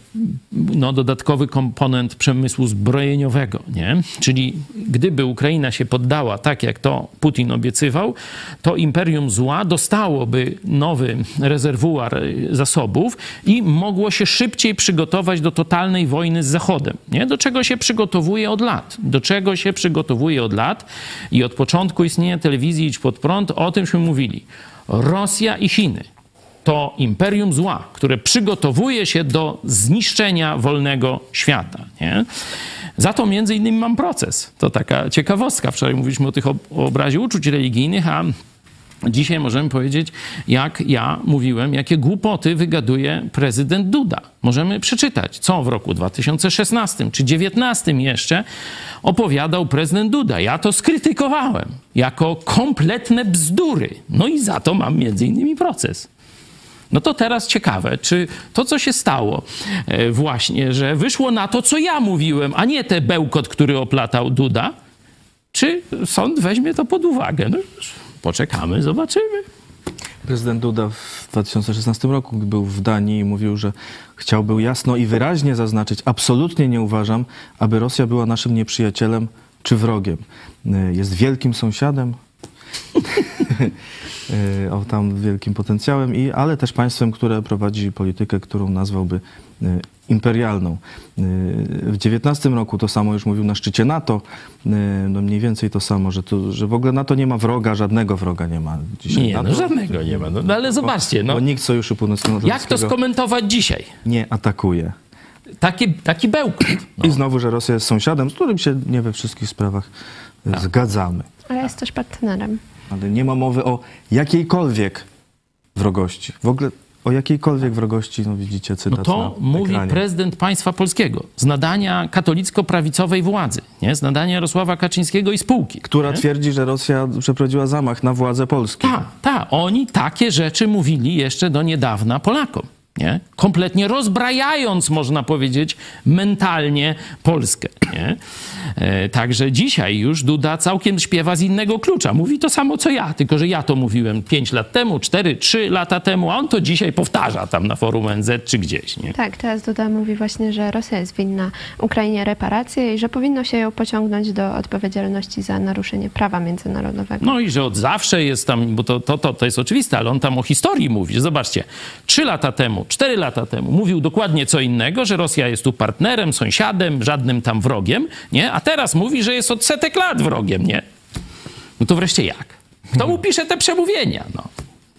no, dodatkowy komponent przemysłu zbrojeniowego, nie? Czyli gdyby Ukraina się poddała tak, jak to Putin obiecywał, to imperium zła dostałoby nowy rezerwuar zasobów i mogło się szybciej przygotować do totalnej wojny z Zachodem, nie? Do czego się przygotowuje od lat. Do czego się przygotowuje od lat i od początku istnienia telewizji Idź Pod Prąd o tymśmy mówili. Rosja i Chiny to imperium zła, które przygotowuje się do zniszczenia wolnego świata. Nie? Za to między innymi mam proces. To taka ciekawostka. Wczoraj mówiliśmy o tych obrazie uczuć religijnych, a Dzisiaj możemy powiedzieć, jak ja mówiłem, jakie głupoty wygaduje prezydent Duda. Możemy przeczytać, co w roku 2016 czy 2019 jeszcze opowiadał prezydent Duda. Ja to skrytykowałem jako kompletne bzdury. No i za to mam między innymi proces. No to teraz ciekawe, czy to, co się stało, e, właśnie, że wyszło na to, co ja mówiłem, a nie ten bełkot, który oplatał Duda, czy sąd weźmie to pod uwagę? No, poczekamy, zobaczymy. Prezydent Duda w 2016 roku był w Danii i mówił, że chciałby jasno i wyraźnie zaznaczyć, absolutnie nie uważam, aby Rosja była naszym nieprzyjacielem czy wrogiem. E, jest wielkim sąsiadem, (laughs) o tam wielkim potencjałem, i, ale też państwem, które prowadzi politykę, którą nazwałby e, imperialną. W 19 roku to samo już mówił na szczycie NATO, no mniej więcej to samo, że, że w ogóle NATO nie ma wroga, żadnego wroga nie ma dzisiaj. Nie, no żadnego nie ma. No, no ale zobaczcie, no. Bo nikt Sojuszu Północnoatlantyckiego Jak to skomentować dzisiaj? nie atakuje. Taki, taki bełkot. No. I znowu, że Rosja jest sąsiadem, z którym się nie we wszystkich sprawach e, Tak. zgadzamy. Ale jest też partnerem. Ale nie ma mowy o jakiejkolwiek wrogości. W ogóle o jakiejkolwiek wrogości, no widzicie cytat No to na mówi ekranie. prezydent państwa polskiego z nadania katolicko-prawicowej władzy, nie? z nadania Jarosława Kaczyńskiego i spółki. Która twierdzi, że Rosja przeprowadziła zamach na władzę Polski. Tak, tak. Oni takie rzeczy mówili jeszcze do niedawna Polakom. Nie? Kompletnie rozbrajając, można powiedzieć, mentalnie Polskę. Nie? E, także dzisiaj już Duda całkiem śpiewa z innego klucza. Mówi to samo co ja, tylko że ja to mówiłem 5 lat temu, 4, 3 lata temu, a on to dzisiaj powtarza tam na forum NZ czy gdzieś. Nie? Tak, teraz Duda mówi właśnie, że Rosja jest winna Ukrainie reparacje i że powinno się ją pociągnąć do odpowiedzialności za naruszenie prawa międzynarodowego. No i że od zawsze jest tam, bo to, to, to, to jest oczywiste, ale on tam o historii mówi. Zobaczcie, trzy lata temu, cztery lata temu mówił dokładnie co innego, że Rosja jest tu partnerem, sąsiadem, żadnym tam wrogiem, nie? A teraz mówi, że jest od setek lat wrogiem, nie? No to wreszcie jak? Kto mu pisze te przemówienia? No,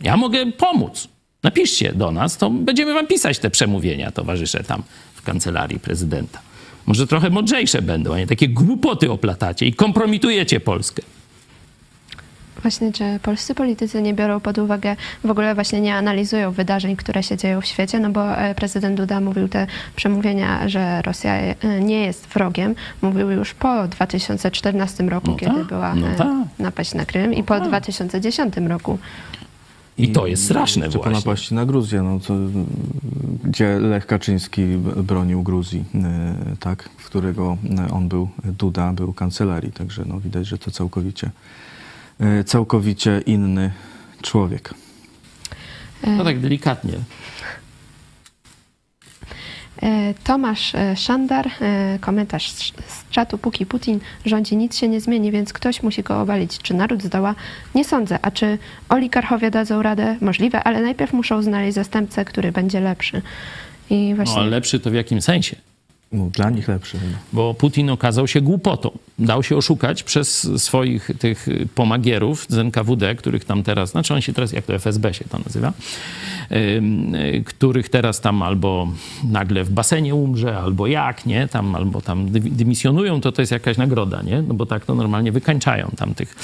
ja mogę pomóc. Napiszcie do nas, to będziemy wam pisać te przemówienia, towarzysze tam w kancelarii prezydenta. Może trochę mądrzejsze będą, a nie takie głupoty oplatacie i kompromitujecie Polskę. Właśnie, czy polscy politycy nie biorą pod uwagę, w ogóle właśnie nie analizują wydarzeń, które się dzieją w świecie, no bo e, prezydent Duda mówił te przemówienia, że Rosja e, nie jest wrogiem, mówił już po 2014 roku, No kiedy tak, była no e, tak. napaść na Krym i po 2010 roku. I to jest straszne Jeszcze po właśnie. napaści na Gruzję, no, co, gdzie Lech Kaczyński bronił Gruzji, tak, w którego on był, Duda był kancelarii, także no, widać, że to całkowicie, całkowicie inny człowiek. No tak delikatnie. E, Tomasz e, Szandar, e, komentarz z czatu, póki Putin rządzi, nic się nie zmieni, więc ktoś musi go obalić. Czy naród zdoła? Nie sądzę. A czy oligarchowie dadzą radę? Możliwe, ale najpierw muszą znaleźć zastępcę, który będzie lepszy. I No, właśnie... ale lepszy to w jakim sensie? No, dla nich lepszy. chyba. Bo Putin okazał się głupotą. Dał się oszukać przez swoich tych pomagierów z NKWD, których tam teraz, znaczy on się teraz, jak to FSB się to nazywa, y, których teraz tam albo nagle w basenie umrze, albo jak, nie, tam, albo tam dy- dymisjonują, to to jest jakaś nagroda, nie, no bo tak to normalnie wykańczają tam tych,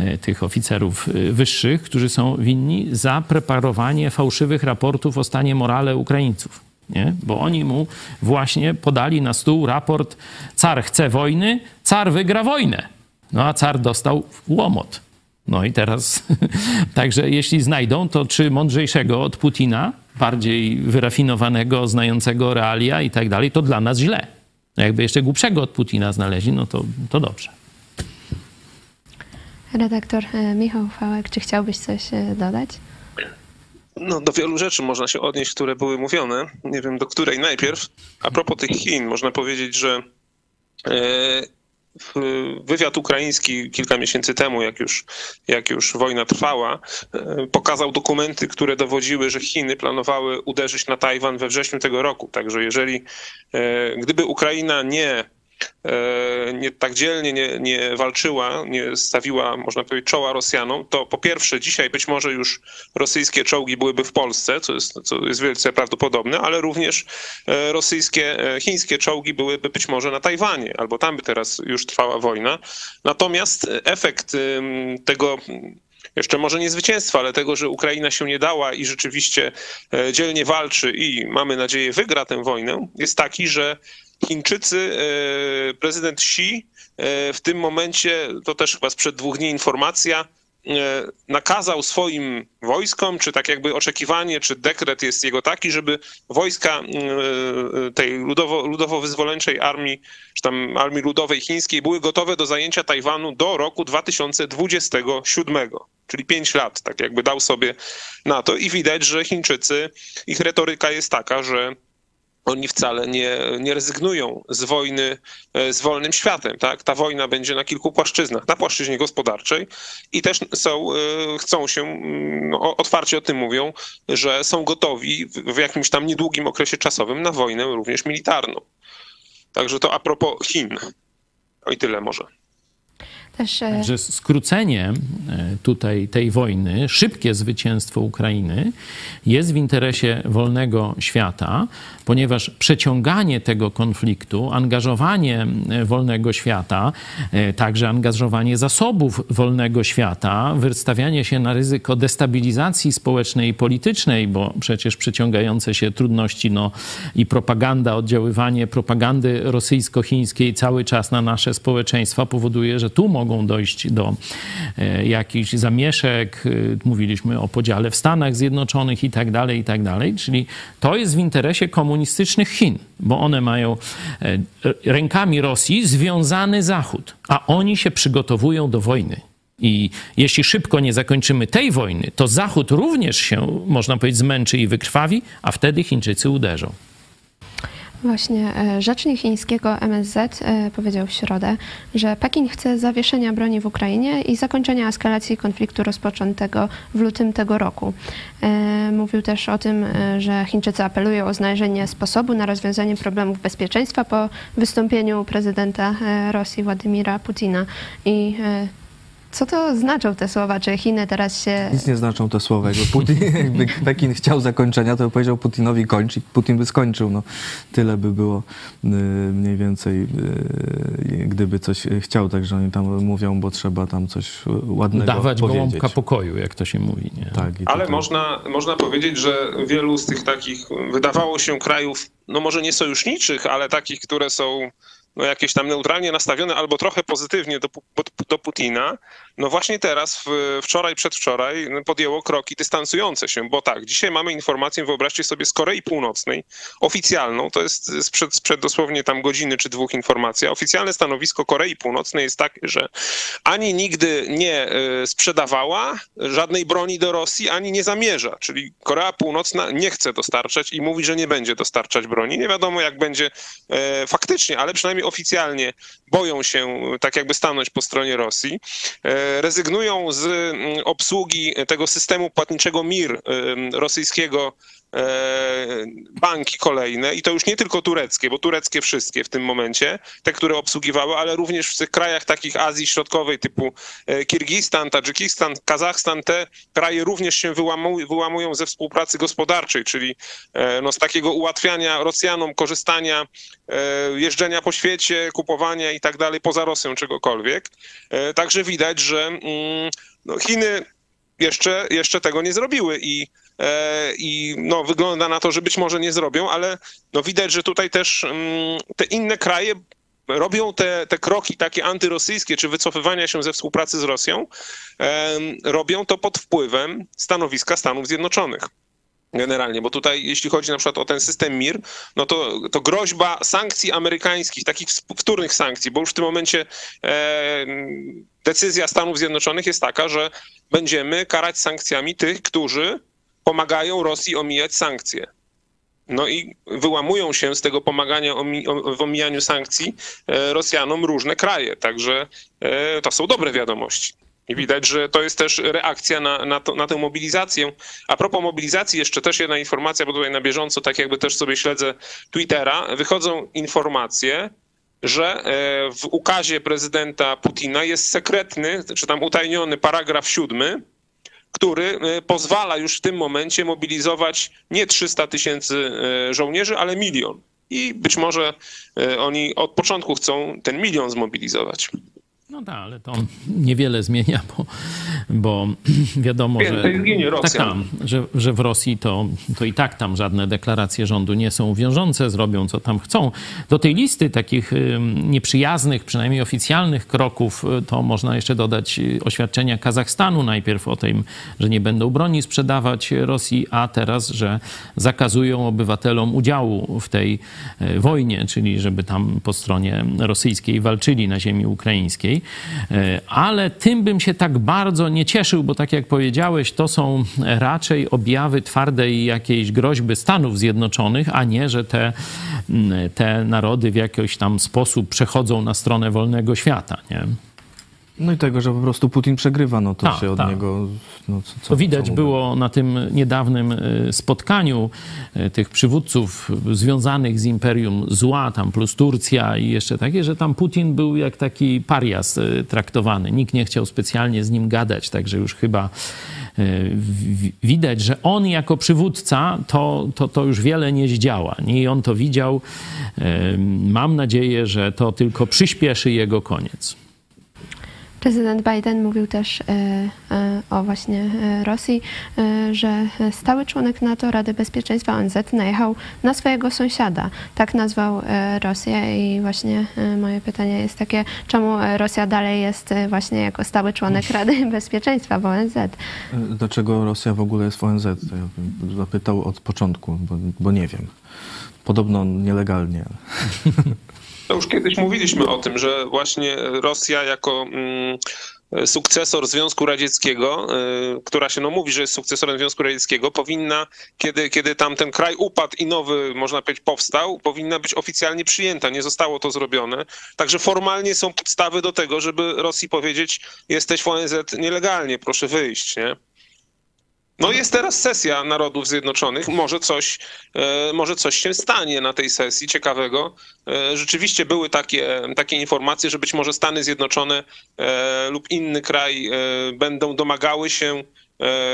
y, tych oficerów y, wyższych, którzy są winni za preparowanie fałszywych raportów o stanie morale Ukraińców nie? bo oni mu właśnie podali na stół raport car chce wojny, car wygra wojnę. No a car dostał łomot. No i teraz, (laughs) także jeśli znajdą, to czy mądrzejszego od Putina, bardziej wyrafinowanego, znającego realia i tak dalej, to dla nas źle. Jakby jeszcze głupszego od Putina znaleźli, no to, to dobrze. Redaktor e, Michał Fałek, czy chciałbyś coś e, dodać? No, do wielu rzeczy można się odnieść, które były mówione. Nie wiem, do której najpierw. A propos tych Chin, można powiedzieć, że e, wywiad ukraiński kilka miesięcy temu, jak już, jak już wojna trwała, e, pokazał dokumenty, które dowodziły, że Chiny planowały uderzyć na Tajwan we wrześniu tego roku. Także jeżeli, e, gdyby Ukraina nie nie tak dzielnie nie, nie walczyła, nie stawiła, można powiedzieć, czoła Rosjanom, to po pierwsze dzisiaj być może już rosyjskie czołgi byłyby w Polsce, co jest, co jest wielce prawdopodobne, ale również e, rosyjskie, e, chińskie czołgi byłyby być może na Tajwanie, albo tam by teraz już trwała wojna. Natomiast e, efekt tego jeszcze może nie zwycięstwa, ale tego, że Ukraina się nie dała i rzeczywiście e, dzielnie walczy i mamy nadzieję wygra tę wojnę, jest taki, że Chińczycy, e, prezydent Xi e, w tym momencie, to też chyba sprzed dwóch dni informacja, nakazał swoim wojskom, czy tak jakby oczekiwanie, czy dekret jest jego taki, żeby wojska e, tej ludowo, ludowo-wyzwoleńczej armii, czy tam armii ludowej chińskiej były gotowe do zajęcia Tajwanu do roku 2027, czyli 5 lat, tak jakby dał sobie na to. I widać, że Chińczycy, ich retoryka jest taka, że oni wcale nie, nie rezygnują z wojny e, z wolnym światem. Tak? Ta wojna będzie na kilku płaszczyznach. Na płaszczyźnie gospodarczej i też są, e, chcą się, mm, no, otwarcie o tym mówią, że są gotowi w, w jakimś tam niedługim okresie czasowym na wojnę również militarną. Także to a propos Chin. O i tyle może. Też, e, skrócenie e, tutaj tej wojny, szybkie zwycięstwo Ukrainy jest w interesie wolnego świata, ponieważ przeciąganie tego konfliktu, angażowanie e, wolnego świata, także angażowanie zasobów wolnego świata, wystawianie się na ryzyko destabilizacji społecznej i politycznej, bo przecież przeciągające się trudności no, i propaganda, oddziaływanie propagandy rosyjsko-chińskiej cały czas na nasze społeczeństwa powoduje, że tu mogą dojść do e, jakichś zamieszek. E, Mówiliśmy o podziale w Stanach Zjednoczonych i tak dalej, i tak dalej. Czyli to jest w interesie komunistycznych Chin, bo one mają e, rękami Rosji związany Zachód, a oni się przygotowują do wojny. I jeśli szybko nie zakończymy tej wojny, to Zachód również się, można powiedzieć, zmęczy i wykrwawi, a wtedy Chińczycy uderzą. Właśnie e, rzecznik chińskiego MSZ e, powiedział w środę, że Pekin chce zawieszenia broni w Ukrainie i zakończenia eskalacji konfliktu rozpoczętego w lutym tego roku. E, Mówił też o tym, że Chińczycy apelują o znalezienie sposobu na rozwiązanie problemów bezpieczeństwa po wystąpieniu prezydenta Rosji Władimira Putina. I co to znaczą te słowa? Czy Chiny teraz się Nic nie znaczą te słowa. Jakby, Putin, (laughs) jakby Pekin chciał zakończenia, to by powiedział Putinowi kończ i Putin by skończył. No, tyle by było y, mniej więcej, y, gdyby coś chciał. Także oni tam mówią, bo trzeba tam coś ładnego Dawać powiedzieć. gołąbka pokoju, jak to się mówi. Nie? Tak, i Ale tutaj- można, można powiedzieć, że wielu z tych takich, wydawało się, krajów, no może nie sojuszniczych, ale takich, które są no jakieś tam neutralnie nastawione albo trochę pozytywnie do, do, Putina, no właśnie teraz, w, wczoraj, przedwczoraj podjęło kroki dystansujące się, bo tak, dzisiaj mamy informację, wyobraźcie sobie, z Korei Północnej, oficjalną, to jest sprzed, sprzed dosłownie tam godziny czy dwóch informacja, oficjalne stanowisko Korei Północnej jest takie, że ani nigdy nie e, sprzedawała żadnej broni do Rosji, ani nie zamierza, czyli Korea Północna nie chce dostarczać i mówi, że nie będzie dostarczać broni. Nie wiadomo, jak będzie e, faktycznie, ale przynajmniej oficjalnie boją się tak jakby stanąć po stronie Rosji. E, Rezygnują z mm, obsługi tego systemu płatniczego MIR em, rosyjskiego e, banki kolejne i to już nie tylko tureckie, bo tureckie wszystkie w tym momencie, te, które obsługiwały, ale również w tych krajach takich Azji Środkowej typu e, Kirgistan, Tadżykistan, Kazachstan, te kraje również się wyłamują, ze współpracy gospodarczej, czyli e, no, z takiego ułatwiania Rosjanom korzystania, e, jeżdżenia po świecie, kupowania i tak dalej, poza Rosją czegokolwiek. E, Także widać, że mm, no, Chiny jeszcze, jeszcze tego nie zrobiły i, e, i no, wygląda na to, że być może nie zrobią, ale no, widać, że tutaj też mm, te inne kraje robią te, te kroki takie antyrosyjskie, czy wycofywania się ze współpracy z Rosją, robią to pod wpływem stanowiska Stanów Zjednoczonych. Generalnie, bo tutaj jeśli chodzi na przykład o ten system MIR, no to, to groźba sankcji amerykańskich, takich wtórnych sankcji, bo już w tym momencie e, decyzja Stanów Zjednoczonych jest taka, że będziemy karać sankcjami tych, którzy pomagają Rosji omijać sankcje. No i wyłamują się z tego pomagania w omijaniu sankcji e, Rosjanom różne kraje. Także e, to są dobre wiadomości. I widać, że to jest też reakcja na, na, to, na tę mobilizację. A propos mobilizacji, jeszcze też jedna informacja, bo tutaj na bieżąco, tak jakby też sobie śledzę Twittera, wychodzą informacje, że e, w ukazie prezydenta Putina jest sekretny, czy tam utajniony paragraf siódmy, który e, pozwala już w tym momencie mobilizować nie 300 tysięcy e, żołnierzy, ale milion. I być może e, oni od początku chcą ten milion zmobilizować. No tak, ale to niewiele zmienia, bo, bo (clears throat) wiadomo, że, tak, tam, że, że w Rosji to, to i tak tam żadne deklaracje rządu nie są wiążące, zrobią co tam chcą. Do tej listy takich ym, nieprzyjaznych, przynajmniej oficjalnych kroków, y, to można jeszcze dodać y, oświadczenia Kazachstanu najpierw o tym, że nie będą broni sprzedawać Rosji, a teraz, że zakazują obywatelom udziału w tej y, wojnie, czyli żeby tam po stronie rosyjskiej walczyli na ziemi ukraińskiej. E, Ale tym bym się tak bardzo nie cieszył, bo tak jak powiedziałeś, to są raczej objawy twardej jakiejś groźby Stanów Zjednoczonych, a nie, że te, mm, te narody w jakiś tam sposób przechodzą na stronę wolnego świata. Nie? No i tego, że po prostu Putin przegrywa, no to Tak, się od tak. niego... No, co, co, To widać co było na tym niedawnym y, spotkaniu y, tych przywódców związanych z Imperium Zła, tam plus Turcja i jeszcze takie, że tam Putin był jak taki parias y, traktowany. Nikt nie chciał specjalnie z nim gadać, także już chyba widać, że on jako przywódca to, to, to już wiele nie zdziała. Nie I on to widział. Mam nadzieję, że to tylko przyspieszy jego koniec. Prezydent Biden mówił też e, e, o właśnie e, Rosji, że stały członek NATO Rady Bezpieczeństwa ONZ najechał na swojego sąsiada. Tak nazwał Rosję i właśnie moje pytanie jest takie, czemu Rosja dalej jest właśnie jako stały członek Rady Bezpieczeństwa w ONZ? Dlaczego Rosja w ogóle jest w ONZ? To ja bym zapytał od początku, bo, bo nie wiem. Podobno nielegalnie. (laughs) To już kiedyś mówiliśmy o tym, że właśnie Rosja jako mm, sukcesor Związku Radzieckiego, y, która się no, mówi, że jest sukcesorem Związku Radzieckiego, powinna, kiedy, kiedy tam ten kraj upadł i nowy, można powiedzieć, powstał, powinna być oficjalnie przyjęta. Nie zostało to zrobione. Także formalnie są podstawy do tego, żeby Rosji powiedzieć, jesteś w ONZ nielegalnie, proszę wyjść, nie? No jest teraz sesja Narodów Zjednoczonych. Może coś, e, może coś się stanie na tej sesji ciekawego. E, Rzeczywiście były takie, takie informacje, że być może Stany Zjednoczone e, lub inny kraj będą domagały się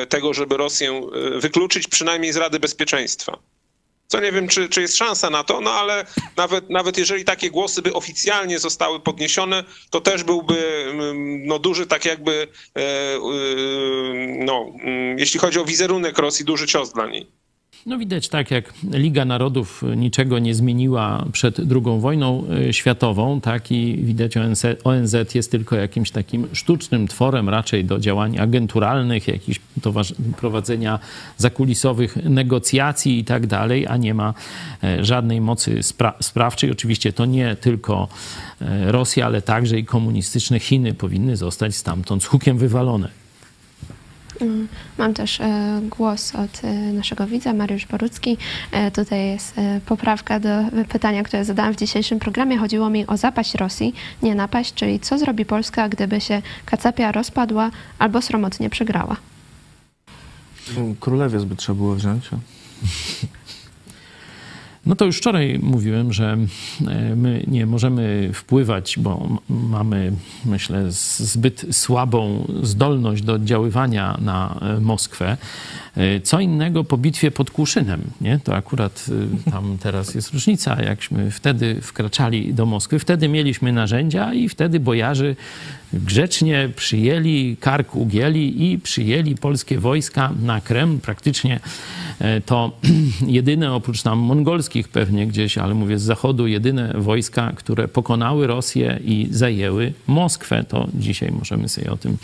tego, żeby Rosję wykluczyć przynajmniej z Rady Bezpieczeństwa. Co nie wiem, czy, czy jest szansa na to, no ale nawet, nawet jeżeli takie głosy by oficjalnie zostały podniesione, to też byłby mm, no, duży, tak jakby, e, no, mm, jeśli chodzi o wizerunek Rosji, duży cios dla niej. No widać tak, jak Liga Narodów niczego nie zmieniła przed II wojną y, światową, tak i widać ONZ, jest tylko jakimś takim sztucznym tworem raczej do działań agenturalnych, jakichś prowadzenia zakulisowych negocjacji i tak dalej, a nie ma e, żadnej mocy spra- sprawczej. Oczywiście to nie tylko e, Rosja, ale także i komunistyczne Chiny powinny zostać stamtąd z hukiem wywalone. Mam też e, głos od e, naszego widza, Mariusz Borucki. E, tutaj jest poprawka do pytania, które zadałam w dzisiejszym programie. Chodziło mi o zapaść Rosji, nie napaść, czyli co zrobi Polska, gdyby się Kacapia rozpadła albo sromotnie przegrała. Królewiec by trzeba było wziąć. (laughs) No to już wczoraj mówiłem, że e, my nie możemy wpływać, bo mamy, myślę, zbyt słabą zdolność do oddziaływania na e, Moskwę. E, Co innego po bitwie pod Kłuszynem, nie? To akurat tam teraz jest różnica, jakśmy wtedy wkraczali do Moskwy. Wtedy mieliśmy narzędzia i wtedy bojarzy grzecznie przyjęli, kark ugięli i przyjęli polskie wojska na Kreml. Praktycznie e, to (clears throat) jedyne, oprócz tam mongolskich pewnie gdzieś, ale mówię z zachodu, jedyne wojska, które pokonały Rosję i zajęły Moskwę. To dzisiaj możemy sobie o tym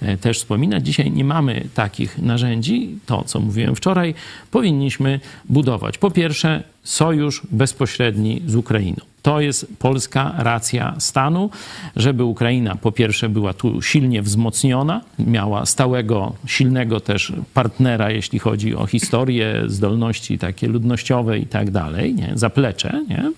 e, też wspominać. Dzisiaj nie mamy takich narzędzi. To, co mówiłem wczoraj, powinniśmy budować. Po pierwsze, sojusz bezpośredni z Ukrainą. To jest polska racja stanu, żeby Ukraina po pierwsze była tu silnie wzmocniona, miała stałego, silnego też partnera, jeśli chodzi o historię, zdolności takie ludnościowe i tak dalej, nie? zaplecze, nie?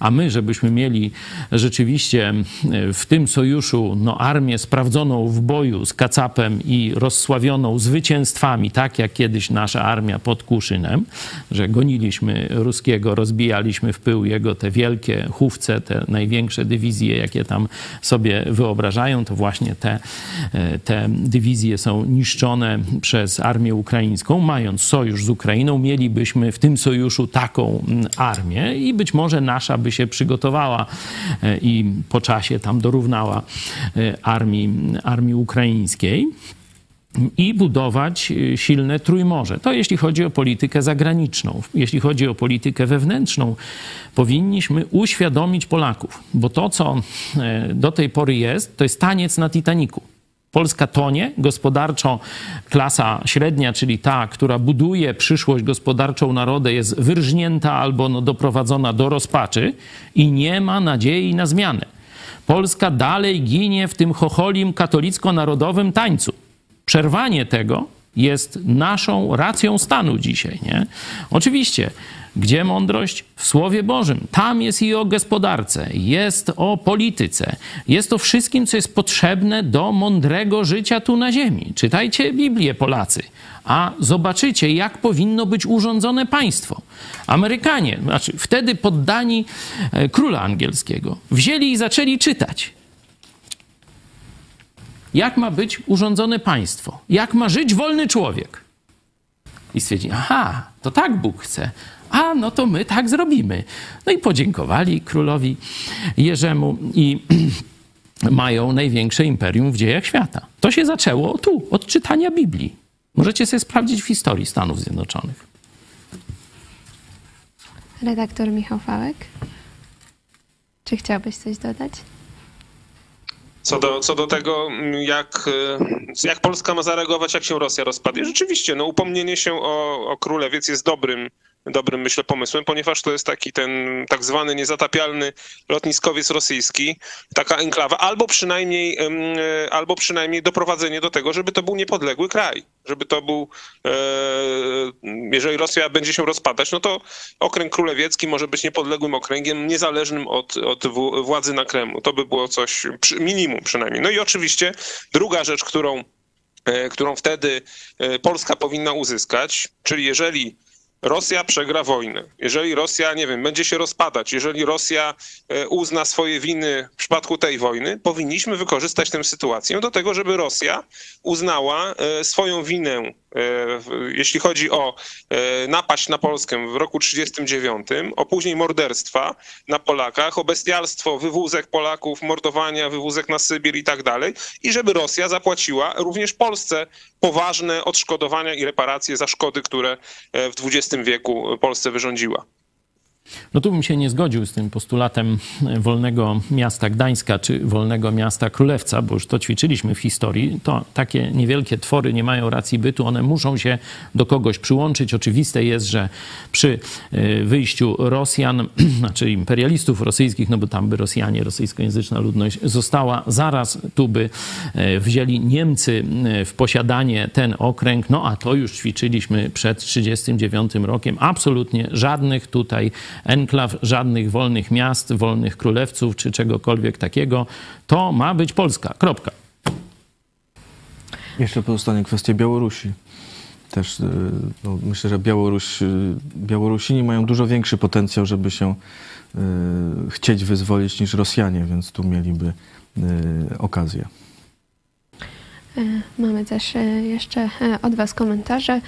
A my, żebyśmy mieli rzeczywiście e, w tym sojuszu no, armię sprawdzoną w boju z Kacapem i rozsławioną zwycięstwami, tak jak kiedyś nasza armia pod Kłuszynem, że goniliśmy ruskiego, rozbijaliśmy w pył jego te wielkie chówce, te największe dywizje, jakie tam sobie wyobrażają, to właśnie te, e, te dywizje są niszczone przez armię ukraińską. Mając sojusz z Ukrainą, mielibyśmy w tym sojuszu taką mm, armię i być może nasza by się przygotowała e, i po czasie tam dorównała e, armii, armii ukraińskiej i budować y, silne trójmorze. To jeśli chodzi o politykę zagraniczną. Jeśli chodzi o politykę wewnętrzną, powinniśmy uświadomić Polaków, bo to, co e, do tej pory jest, to jest taniec na Titaniku. Polska tonie, gospodarczo klasa średnia, czyli ta, która buduje przyszłość gospodarczą narodu, jest wyrżnięta albo no, doprowadzona do rozpaczy i nie ma nadziei na zmianę. Polska dalej ginie w tym chocholim katolicko-narodowym tańcu. Przerwanie tego jest naszą racją stanu dzisiaj, nie? Oczywiście, gdzie mądrość? W Słowie Bożym. Tam jest i o gospodarce, jest o polityce, jest o wszystkim, co jest potrzebne do mądrego życia tu na ziemi. Czytajcie Biblię, Polacy, a zobaczycie, jak powinno być urządzone państwo. Amerykanie, znaczy wtedy poddani e, króla angielskiego, wzięli i zaczęli czytać. Jak ma być urządzone państwo? Jak ma żyć wolny człowiek? I stwierdzili, aha, to tak Bóg chce. A, no to my tak zrobimy. No i podziękowali królowi Jerzemu i (clears throat) mają największe imperium w dziejach świata. To się zaczęło tu, od czytania Biblii. Możecie sobie sprawdzić w historii Stanów Zjednoczonych. Redaktor Michał Fałek. Czy chciałbyś coś dodać? Co do, co do tego, jak, jak Polska ma zareagować, jak się Rosja rozpadnie. Rzeczywiście, no, upomnienie się o, o królewiec jest dobrym dobrym, myślę, pomysłem, ponieważ to jest taki ten tak zwany niezatapialny lotniskowiec rosyjski, taka enklawa, albo przynajmniej, albo przynajmniej doprowadzenie do tego, żeby to był niepodległy kraj, żeby to był, e, jeżeli Rosja będzie się rozpadać, no to okręg królewiecki może być niepodległym okręgiem, niezależnym od, od władzy na Kremlu. To by było coś, minimum przynajmniej. No i oczywiście druga rzecz, którą, e, którą wtedy e, Polska powinna uzyskać, czyli jeżeli Rosja przegra wojnę, jeżeli Rosja, nie wiem, będzie się rozpadać, jeżeli Rosja e, uzna swoje winy w przypadku tej wojny, powinniśmy wykorzystać tę sytuację do tego, żeby Rosja uznała e, swoją winę jeśli chodzi o e, napaść na Polskę w roku 1939, o później morderstwa na Polakach, o bestialstwo, wywózek Polaków, mordowania, wywózek na Sybir i tak dalej, i żeby Rosja zapłaciła również Polsce poważne odszkodowania i reparacje za szkody, które e, w XX wieku Polsce wyrządziła. No tu bym się nie zgodził z tym postulatem wolnego miasta Gdańska czy wolnego miasta Królewca, bo już to ćwiczyliśmy w historii. To takie niewielkie twory nie mają racji bytu, one muszą się do kogoś przyłączyć. Oczywiste jest, że przy e, wyjściu Rosjan, (clears throat) znaczy imperialistów rosyjskich, no bo tam by Rosjanie, rosyjskojęzyczna ludność została, zaraz tu by e, wzięli Niemcy e, w posiadanie ten okręg, no a to już ćwiczyliśmy przed 1939 rokiem. Absolutnie żadnych tutaj enklaw, żadnych wolnych miast, wolnych królewców czy czegokolwiek takiego. To ma być Polska. Kropka. Jeszcze pozostanie kwestia Białorusi. Też y, no, myślę, że Białoruś, y, Białorusini mają dużo większy potencjał, żeby się y, chcieć wyzwolić niż Rosjanie, więc tu mieliby y, okazję. E, mamy też e, jeszcze e, od Was komentarze.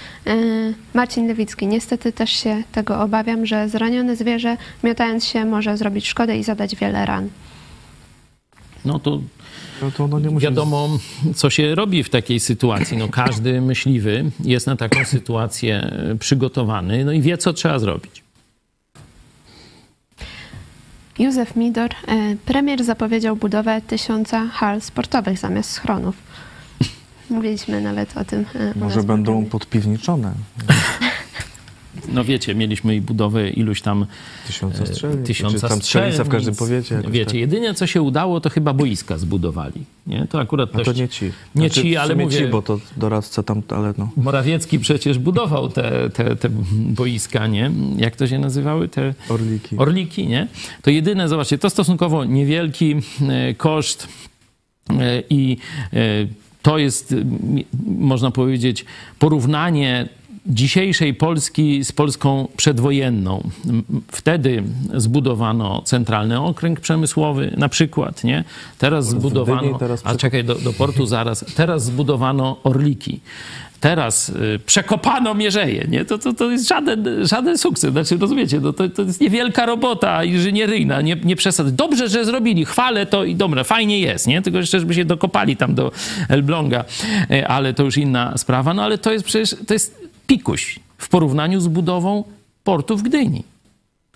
Marcin Lewicki. Niestety też się tego obawiam, że zranione zwierzę, miotając się, może zrobić szkodę i zadać wiele ran. No to no to no nie wiadomo, co się robi w takiej sytuacji. No każdy (clears throat) myśliwy jest na taką sytuację przygotowany no i wie, co trzeba zrobić. Józef Midor. Premier zapowiedział budowę tysiąca hal sportowych zamiast schronów. Mówiliśmy nawet o tym. E, Może będą podpiwniczone. No wiecie, mieliśmy i budowę iluś tam tysiąca strzelnic, tysiąca tam strzelnica w każdym powiecie. Wiecie, tak. jedynie co się udało, to chyba boiska zbudowali. Nie? To akurat A to nie ci. Nie znaczy, ci, ale mówię... ci, bo to doradca tam, ale no. Morawiecki przecież budował te, te, te boiska, nie? Jak to się nazywały? Te... Orliki. Orliki, nie? To jedyne, zobaczcie, to stosunkowo niewielki e, koszt e, i to jest, można powiedzieć, porównanie dzisiejszej Polski z Polską przedwojenną. Wtedy zbudowano centralny okręg przemysłowy na przykład, nie? Teraz zbudowano, a czekaj, do, do portu zaraz, teraz zbudowano Orliki teraz y, przekopano Mierzeję, nie? To, to, to jest żaden, żaden sukces. Znaczy, rozumiecie, no to, to jest niewielka robota inżynieryjna, nie, nie przesad. Dobrze, że zrobili, chwalę to i dobra, fajnie jest, nie? Tylko jeszcze, żeby się dokopali tam do Elbląga, e, ale to już inna sprawa. No ale to jest przecież, to jest pikuś w porównaniu z budową portu w Gdyni.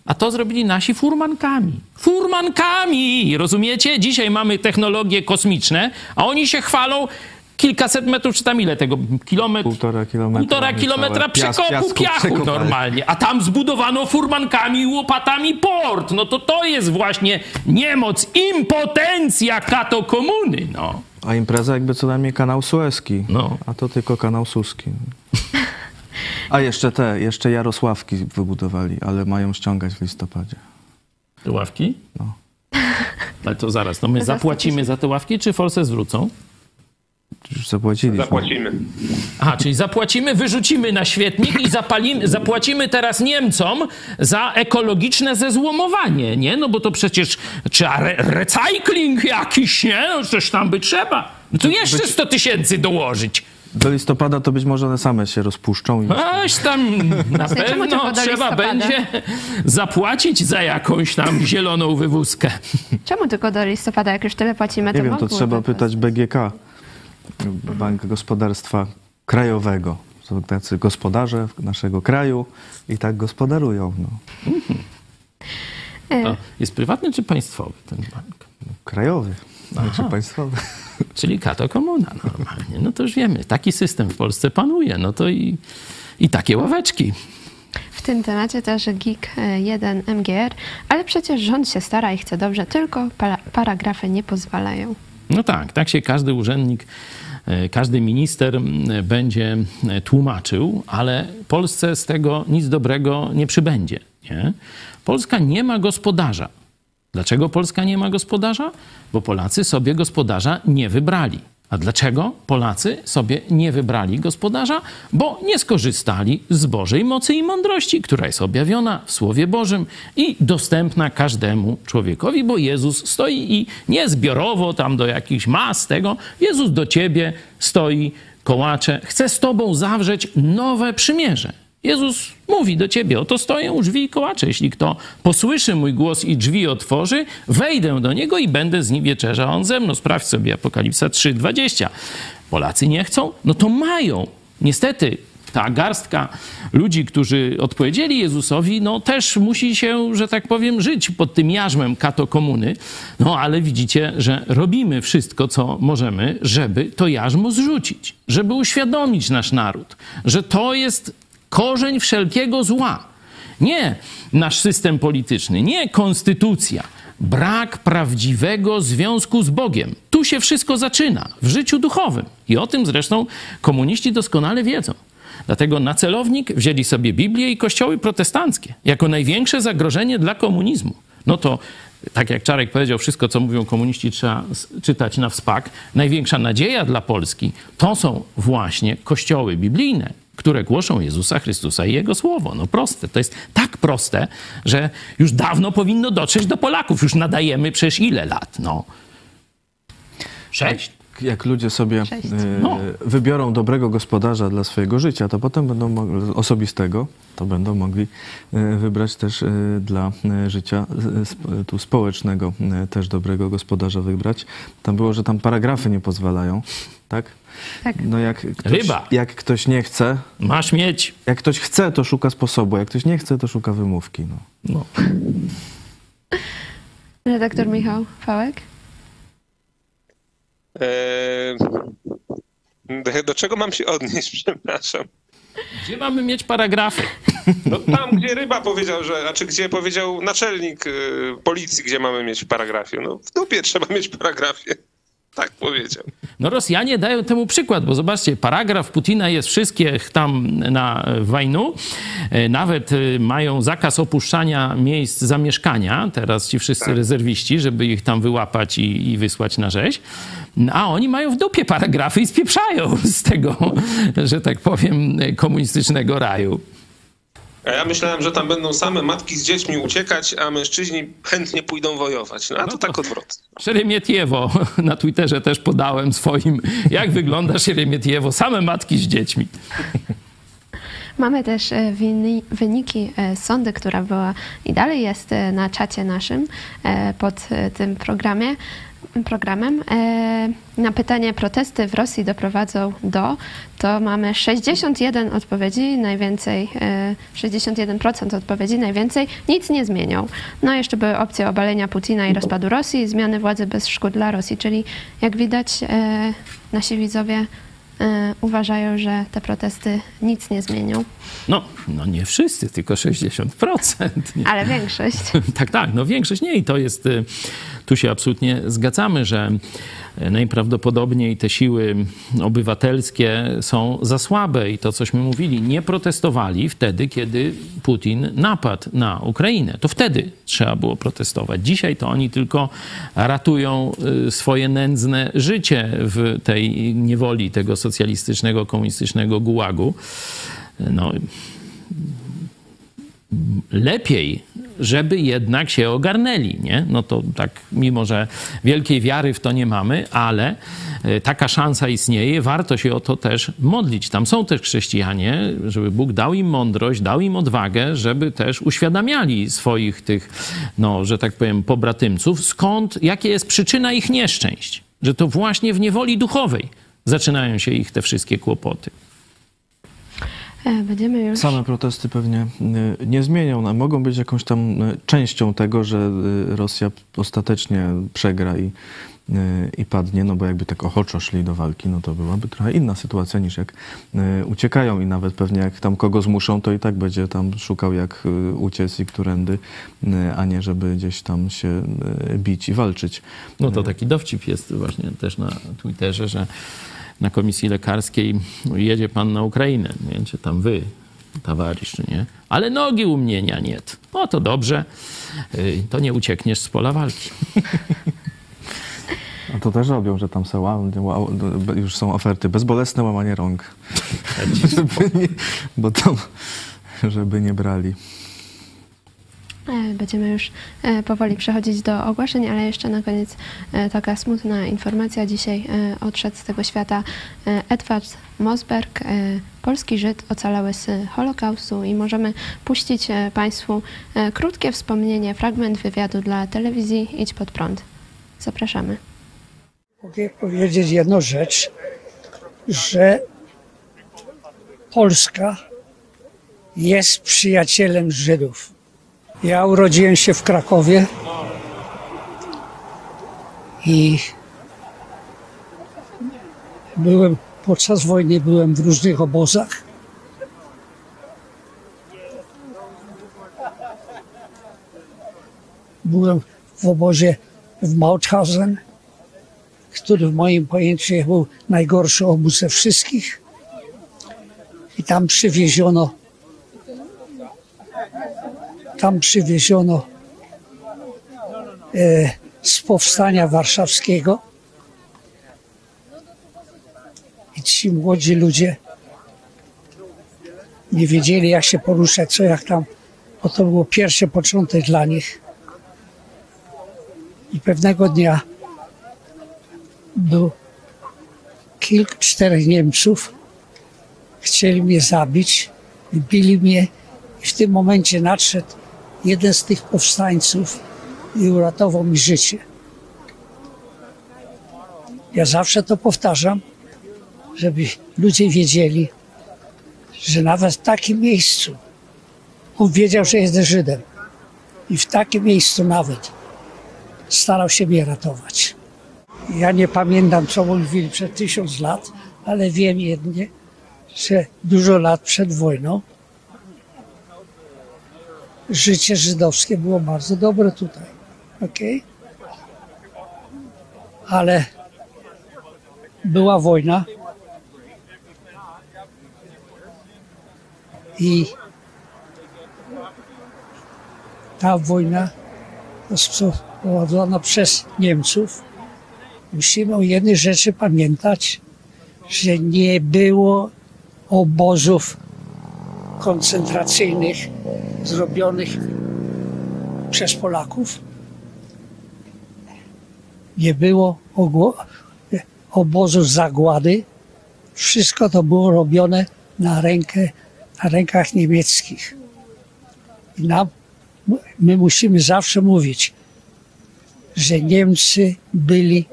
A to zrobili nasi furmankami. Furmankami! Rozumiecie? Dzisiaj mamy technologie kosmiczne, a oni się chwalą, kilkaset metrów, czy tam ile tego? Kilometr? Półtora kilometra. Półtora kilometra przekopu piasku, piachu normalnie. A tam zbudowano furmankami i łopatami port. No to to jest właśnie niemoc, impotencja kato komuny, no. A impreza jakby co najmniej kanał Suezki, No. a to tylko kanał Suski. A jeszcze te, jeszcze Jarosławki wybudowali, ale mają ściągać w listopadzie. Te ławki? No. Ale to zaraz, no my zapłacimy za te ławki, czy Polsce zwrócą? Już zapłaciliśmy. Zapłacimy. A, czyli zapłacimy, wyrzucimy na świetnik i zapalimy, zapłacimy teraz Niemcom za ekologiczne zezłomowanie, nie? No bo to przecież trzeba re recykling jakiś, nie? No coś tam by trzeba. No to jeszcze 100 tysięcy dołożyć. Do listopada to być może one same się rozpuszczą i Aś tam na Czemu pewno trzeba będzie zapłacić za jakąś tam zieloną wywózkę. Czemu tylko do listopada, jak już tyle płacimy, to nie wiem, w to trzeba pytać BGK, Bank Gospodarstwa Krajowego. Są tacy gospodarze naszego kraju i tak gospodarują. No. To jest prywatny czy państwowy ten bank? Krajowy, znaczy państwowy. (laughs) Czyli kato komuna normalnie. No to już wiemy, taki system w Polsce panuje. No to i, i takie ławeczki. W tym temacie też GIG 1 MGR, ale przecież rząd się stara i chce dobrze, tylko para paragrafy nie pozwalają. No tak, tak się każdy urzędnik, e, każdy minister będzie e, tłumaczył, ale Polsce z tego nic dobrego nie przybędzie. Nie? Polska nie ma gospodarza. Dlaczego Polska nie ma gospodarza? Bo Polacy sobie gospodarza nie wybrali. A dlaczego Polacy sobie nie wybrali gospodarza? Bo nie skorzystali z Bożej mocy i mądrości, która jest objawiona w Słowie Bożym i dostępna każdemu człowiekowi, bo Jezus stoi i nie zbiorowo tam do jakichś mas tego, Jezus do ciebie stoi, kołacze, chce z tobą zawrzeć nowe przymierze. Jezus mówi do ciebie, oto stoją drzwi i kołacze. Jeśli kto posłyszy mój głos i drzwi otworzy, wejdę do niego i będę z nim wieczerzał, a on ze mną. Sprawdź sobie Apokalipsa 3,20. Polacy nie chcą? No to mają. Niestety ta garstka ludzi, którzy odpowiedzieli Jezusowi, no też musi się, że tak powiem, żyć pod tym jarzmem kato komuny. No ale widzicie, że robimy wszystko, co możemy, żeby to jarzmo zrzucić, żeby uświadomić nasz naród, że to jest korzeń wszelkiego zła. Nie nasz system polityczny, nie konstytucja. Brak prawdziwego związku z Bogiem. Tu się wszystko zaczyna w życiu duchowym. I o tym zresztą komuniści doskonale wiedzą. Dlatego na celownik wzięli sobie Biblię i kościoły protestanckie jako największe zagrożenie dla komunizmu. No to, tak jak Czarek powiedział, wszystko co mówią komuniści trzeba czytać na wspak. Największa nadzieja dla Polski to są właśnie kościoły biblijne, które głoszą Jezusa Chrystusa i Jego Słowo. No proste. To jest tak proste, że już dawno powinno dotrzeć do Polaków. Już nadajemy przecież ile lat? No. Sześć. Jak ludzie sobie Sześć. e, No. wybiorą dobrego gospodarza dla swojego życia, to potem będą mogli, osobistego, to będą mogli e, wybrać też e, dla życia sp- tu społecznego też dobrego gospodarza wybrać. Tam było, że tam paragrafy nie pozwalają, tak? Tak. No jak ktoś, Ryba. jak ktoś nie chce, Masz mieć. jak ktoś chce, to szuka sposobu, jak ktoś nie chce, to szuka wymówki. No. No. Redaktor Michał Fałek? Eee, do, czego mam się odnieść, (laughs) przepraszam? Gdzie mamy mieć paragrafy? No tam, gdzie ryba powiedział, że, a czy gdzie powiedział naczelnik y, policji, gdzie mamy mieć w paragrafie. No w dupie trzeba mieć w paragrafie. Tak powiedział. No Rosjanie dają temu przykład, bo zobaczcie, paragraf Putina jest wszystkich tam na wojnu. E, Nawet e, mają zakaz opuszczania miejsc zamieszkania, teraz ci wszyscy rezerwiści, żeby ich tam wyłapać i, i wysłać na rzeź. A oni mają w dupie paragrafy i spieprzają z tego, że tak powiem, komunistycznego raju. A ja myślałem, że tam będą same matki z dziećmi uciekać, a mężczyźni chętnie pójdą wojować. No a to tak odwrotnie. Szeremietiewo (laughs) na Twitterze też podałem swoim, jak wygląda Szeremietiewo, same matki z dziećmi. (laughs) Mamy też e, wyni- wyniki e, sądy, która była i dalej jest e, na czacie naszym pod tym programie, programem. E, Na pytanie protesty w Rosji doprowadzą do, to mamy 61 odpowiedzi, najwięcej, e, 61% odpowiedzi, najwięcej, nic nie zmienią. No jeszcze były opcje obalenia Putina i rozpadu Rosji, zmiany władzy bez szkód dla Rosji, czyli jak widać e, nasi widzowie e, uważają, że te protesty nic nie zmienią, No, no nie wszyscy, tylko 60%. Nie? ale większość. (laughs) Tak, tak, no większość nie i to jest, y, tu się absolutnie zgadzamy, że y, najprawdopodobniej te siły obywatelskie są za słabe i to, cośmy mówili, nie protestowali wtedy, kiedy Putin napadł na Ukrainę. To wtedy trzeba było protestować. Dzisiaj to oni tylko ratują y, swoje nędzne życie w tej niewoli tego socjalistycznego, komunistycznego gułagu. No, lepiej, żeby jednak się ogarnęli, nie? No to tak, mimo że wielkiej wiary w to nie mamy, ale e, taka szansa istnieje, warto się o to też modlić. Tam są też chrześcijanie, żeby Bóg dał im mądrość, dał im odwagę, żeby też uświadamiali swoich tych, no, że tak powiem, pobratymców, skąd, jakie jest przyczyna ich nieszczęść. Że to właśnie w niewoli duchowej zaczynają się ich te wszystkie kłopoty. E, Będziemy już... Same protesty pewnie y, nie zmienią. No, Mogą być jakąś tam y, częścią tego, że y, Rosja ostatecznie przegra i, i padnie, no bo jakby tak ochoczo szli do walki, no to byłaby trochę inna sytuacja niż jak uciekają i nawet pewnie jak tam kogo zmuszą, to i tak będzie tam szukał jak uciec i którędy, a nie żeby gdzieś tam się bić i walczyć. No to taki dowcip jest właśnie też na Twitterze, że na komisji lekarskiej jedzie pan na Ukrainę. Nie wiem, czy tam wy, towarzysz, czy nie. Ale nogi u mnie nie. O, to dobrze. Y, To nie uciekniesz z pola walki. (laughs) A to też robią, że tam są, już są oferty bezbolesne łamanie rąk. (laughs) żeby nie, bo tam, żeby nie brali. E, Będziemy już e, powoli przechodzić do ogłoszeń, ale jeszcze na koniec e, taka smutna informacja. Dzisiaj odszedł z tego świata Edward Mosberg, polski Żyd ocalały z Holokaustu i możemy puścić Państwu krótkie wspomnienie, fragment wywiadu dla telewizji Idź Pod Prąd. Zapraszamy. Mogę powiedzieć jedną rzecz, że Polska jest przyjacielem Żydów. Ja urodziłem się w Krakowie i byłem podczas wojny byłem w różnych obozach. Byłem w obozie w Mauthausen, który w moim pojęciu był najgorszy obóz ze wszystkich. I tam przywieziono tam przywieziono e, z powstania warszawskiego i ci młodzi ludzie nie wiedzieli jak się poruszać, co jak tam, bo to było pierwszy początek dla nich. I pewnego dnia był kilku, czterech Niemców, chcieli mnie zabić, bili mnie i w tym momencie nadszedł jeden z tych powstańców i uratował mi życie. Ja zawsze to powtarzam, żeby ludzie wiedzieli, że nawet w takim miejscu on wiedział, że jest Żydem i w takim miejscu nawet starał się mnie ratować. Ja nie pamiętam, co mówili przed tysiąc lat, ale wiem jednie, że dużo lat przed wojną życie żydowskie było bardzo dobre tutaj. Okay? Ale była wojna i ta wojna prowadzona przez Niemców. Musimy o jednej rzeczy pamiętać, że nie było obozów koncentracyjnych zrobionych przez Polaków. Nie było obozów zagłady. Wszystko to było robione na, rękę, na rękach niemieckich. I nam, my musimy zawsze mówić, że Niemcy byli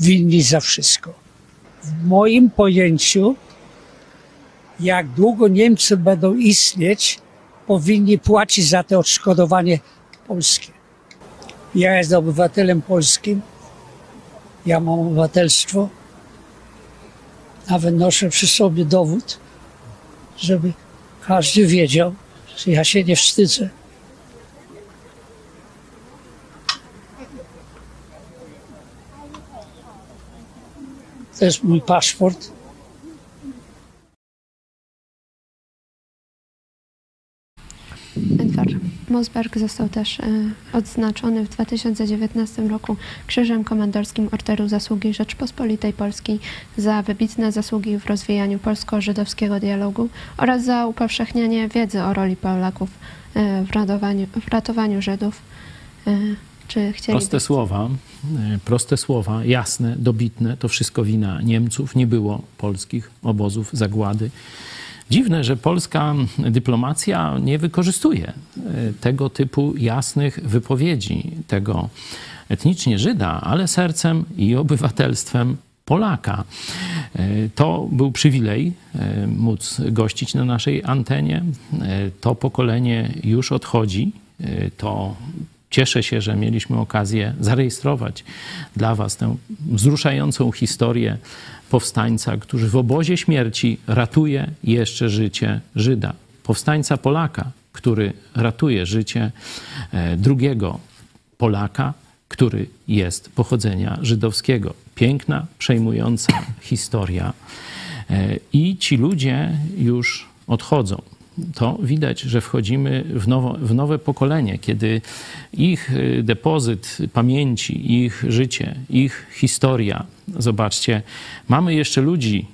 winni za wszystko. W moim pojęciu jak długo Niemcy będą istnieć, powinni płacić za to odszkodowanie polskie. Ja jestem obywatelem polskim, ja mam obywatelstwo Nawet noszę przy sobie dowód, żeby każdy wiedział, że ja się nie wstydzę. To jest mój paszport. Edward Mosberg został też e, odznaczony w 2019 roku Krzyżem Komandorskim Orderu Zasługi Rzeczpospolitej Polskiej za wybitne zasługi w rozwijaniu polsko-żydowskiego dialogu oraz za upowszechnianie wiedzy o roli Polaków e, w ratowaniu, w ratowaniu Żydów. E, Czy chcieli Proste słowa, e, proste słowa, jasne, dobitne, to wszystko wina Niemców. Nie było polskich obozów zagłady. Dziwne, że polska dyplomacja nie wykorzystuje e, tego typu jasnych wypowiedzi, tego etnicznie Żyda, ale sercem i obywatelstwem Polaka. E, To był przywilej e, móc gościć na naszej antenie. To pokolenie już odchodzi. To cieszę się, że mieliśmy okazję zarejestrować dla Was tę wzruszającą historię powstańca, który w obozie śmierci ratuje jeszcze życie Żyda. Powstańca Polaka, który ratuje życie e, drugiego Polaka, który jest pochodzenia żydowskiego. Piękna, przejmująca historia. E, I ci ludzie już odchodzą. To widać, że wchodzimy w, nowo, w nowe pokolenie, kiedy ich y, depozyt pamięci, ich życie, ich historia, zobaczcie, mamy jeszcze ludzi,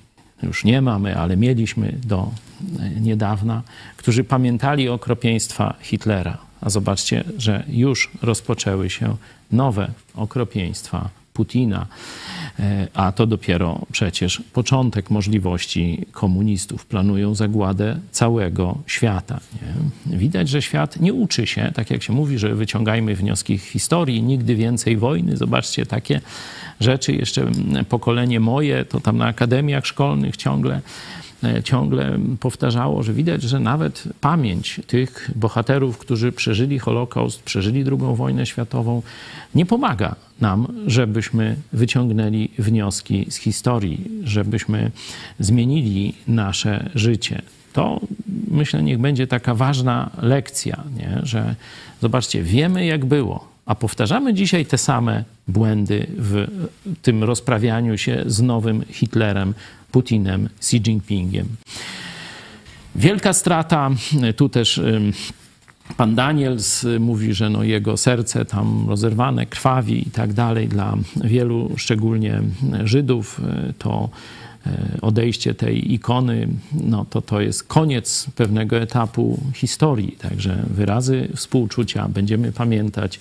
już nie mamy, ale mieliśmy do e, niedawna, którzy pamiętali okropieństwa Hitlera. A zobaczcie, że już rozpoczęły się nowe okropieństwa Putina, a to dopiero przecież początek możliwości komunistów. Planują zagładę całego świata. Nie? Widać, że świat nie uczy się, tak jak się mówi, że wyciągajmy wnioski z historii, nigdy więcej wojny. Zobaczcie, takie rzeczy jeszcze pokolenie moje, to tam na akademiach szkolnych ciągle e, ciągle powtarzało, że widać, że nawet pamięć tych bohaterów, którzy przeżyli Holokaust, przeżyli II wojnę światową, nie pomaga nam, żebyśmy wyciągnęli wnioski z historii, żebyśmy zmienili nasze życie. To myślę, niech będzie taka ważna lekcja, nie? że zobaczcie, wiemy jak było, a powtarzamy dzisiaj te same błędy w tym rozprawianiu się z nowym Hitlerem, Putinem, Xi Jinpingiem. Wielka strata, tu też pan Daniels mówi, że no jego serce tam rozerwane, krwawi i tak dalej. Dla wielu, szczególnie Żydów, y, to odejście tej ikony, no to to jest koniec pewnego etapu historii. Także wyrazy współczucia będziemy pamiętać.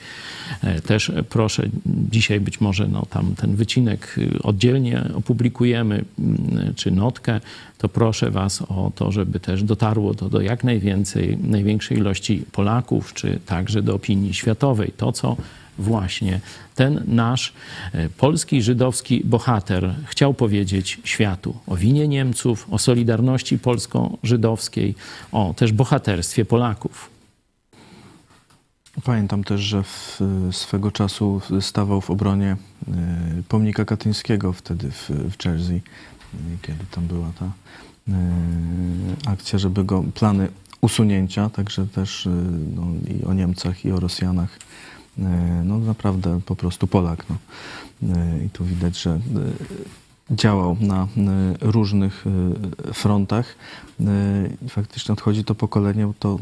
E, Też proszę, dzisiaj być może no, tam ten wycinek y, oddzielnie opublikujemy, mm, czy notkę, to proszę Was o to, żeby też dotarło to do jak najwięcej, największej ilości Polaków, czy także do opinii światowej. To, co właśnie ten nasz e, polski żydowski bohater chciał powiedzieć światu o winie Niemców, o solidarności polsko-żydowskiej, o też bohaterstwie Polaków. Pamiętam też, że w, swego czasu stawał w obronie y, pomnika Katyńskiego wtedy w, w Jersey, kiedy tam była ta akcja, żeby go, plany usunięcia, także też no, i o Niemcach, i o Rosjanach. Y, No naprawdę po prostu Polak. No. Y, I tu widać, że y, działał na różnych frontach. Faktycznie odchodzi to pokolenie, to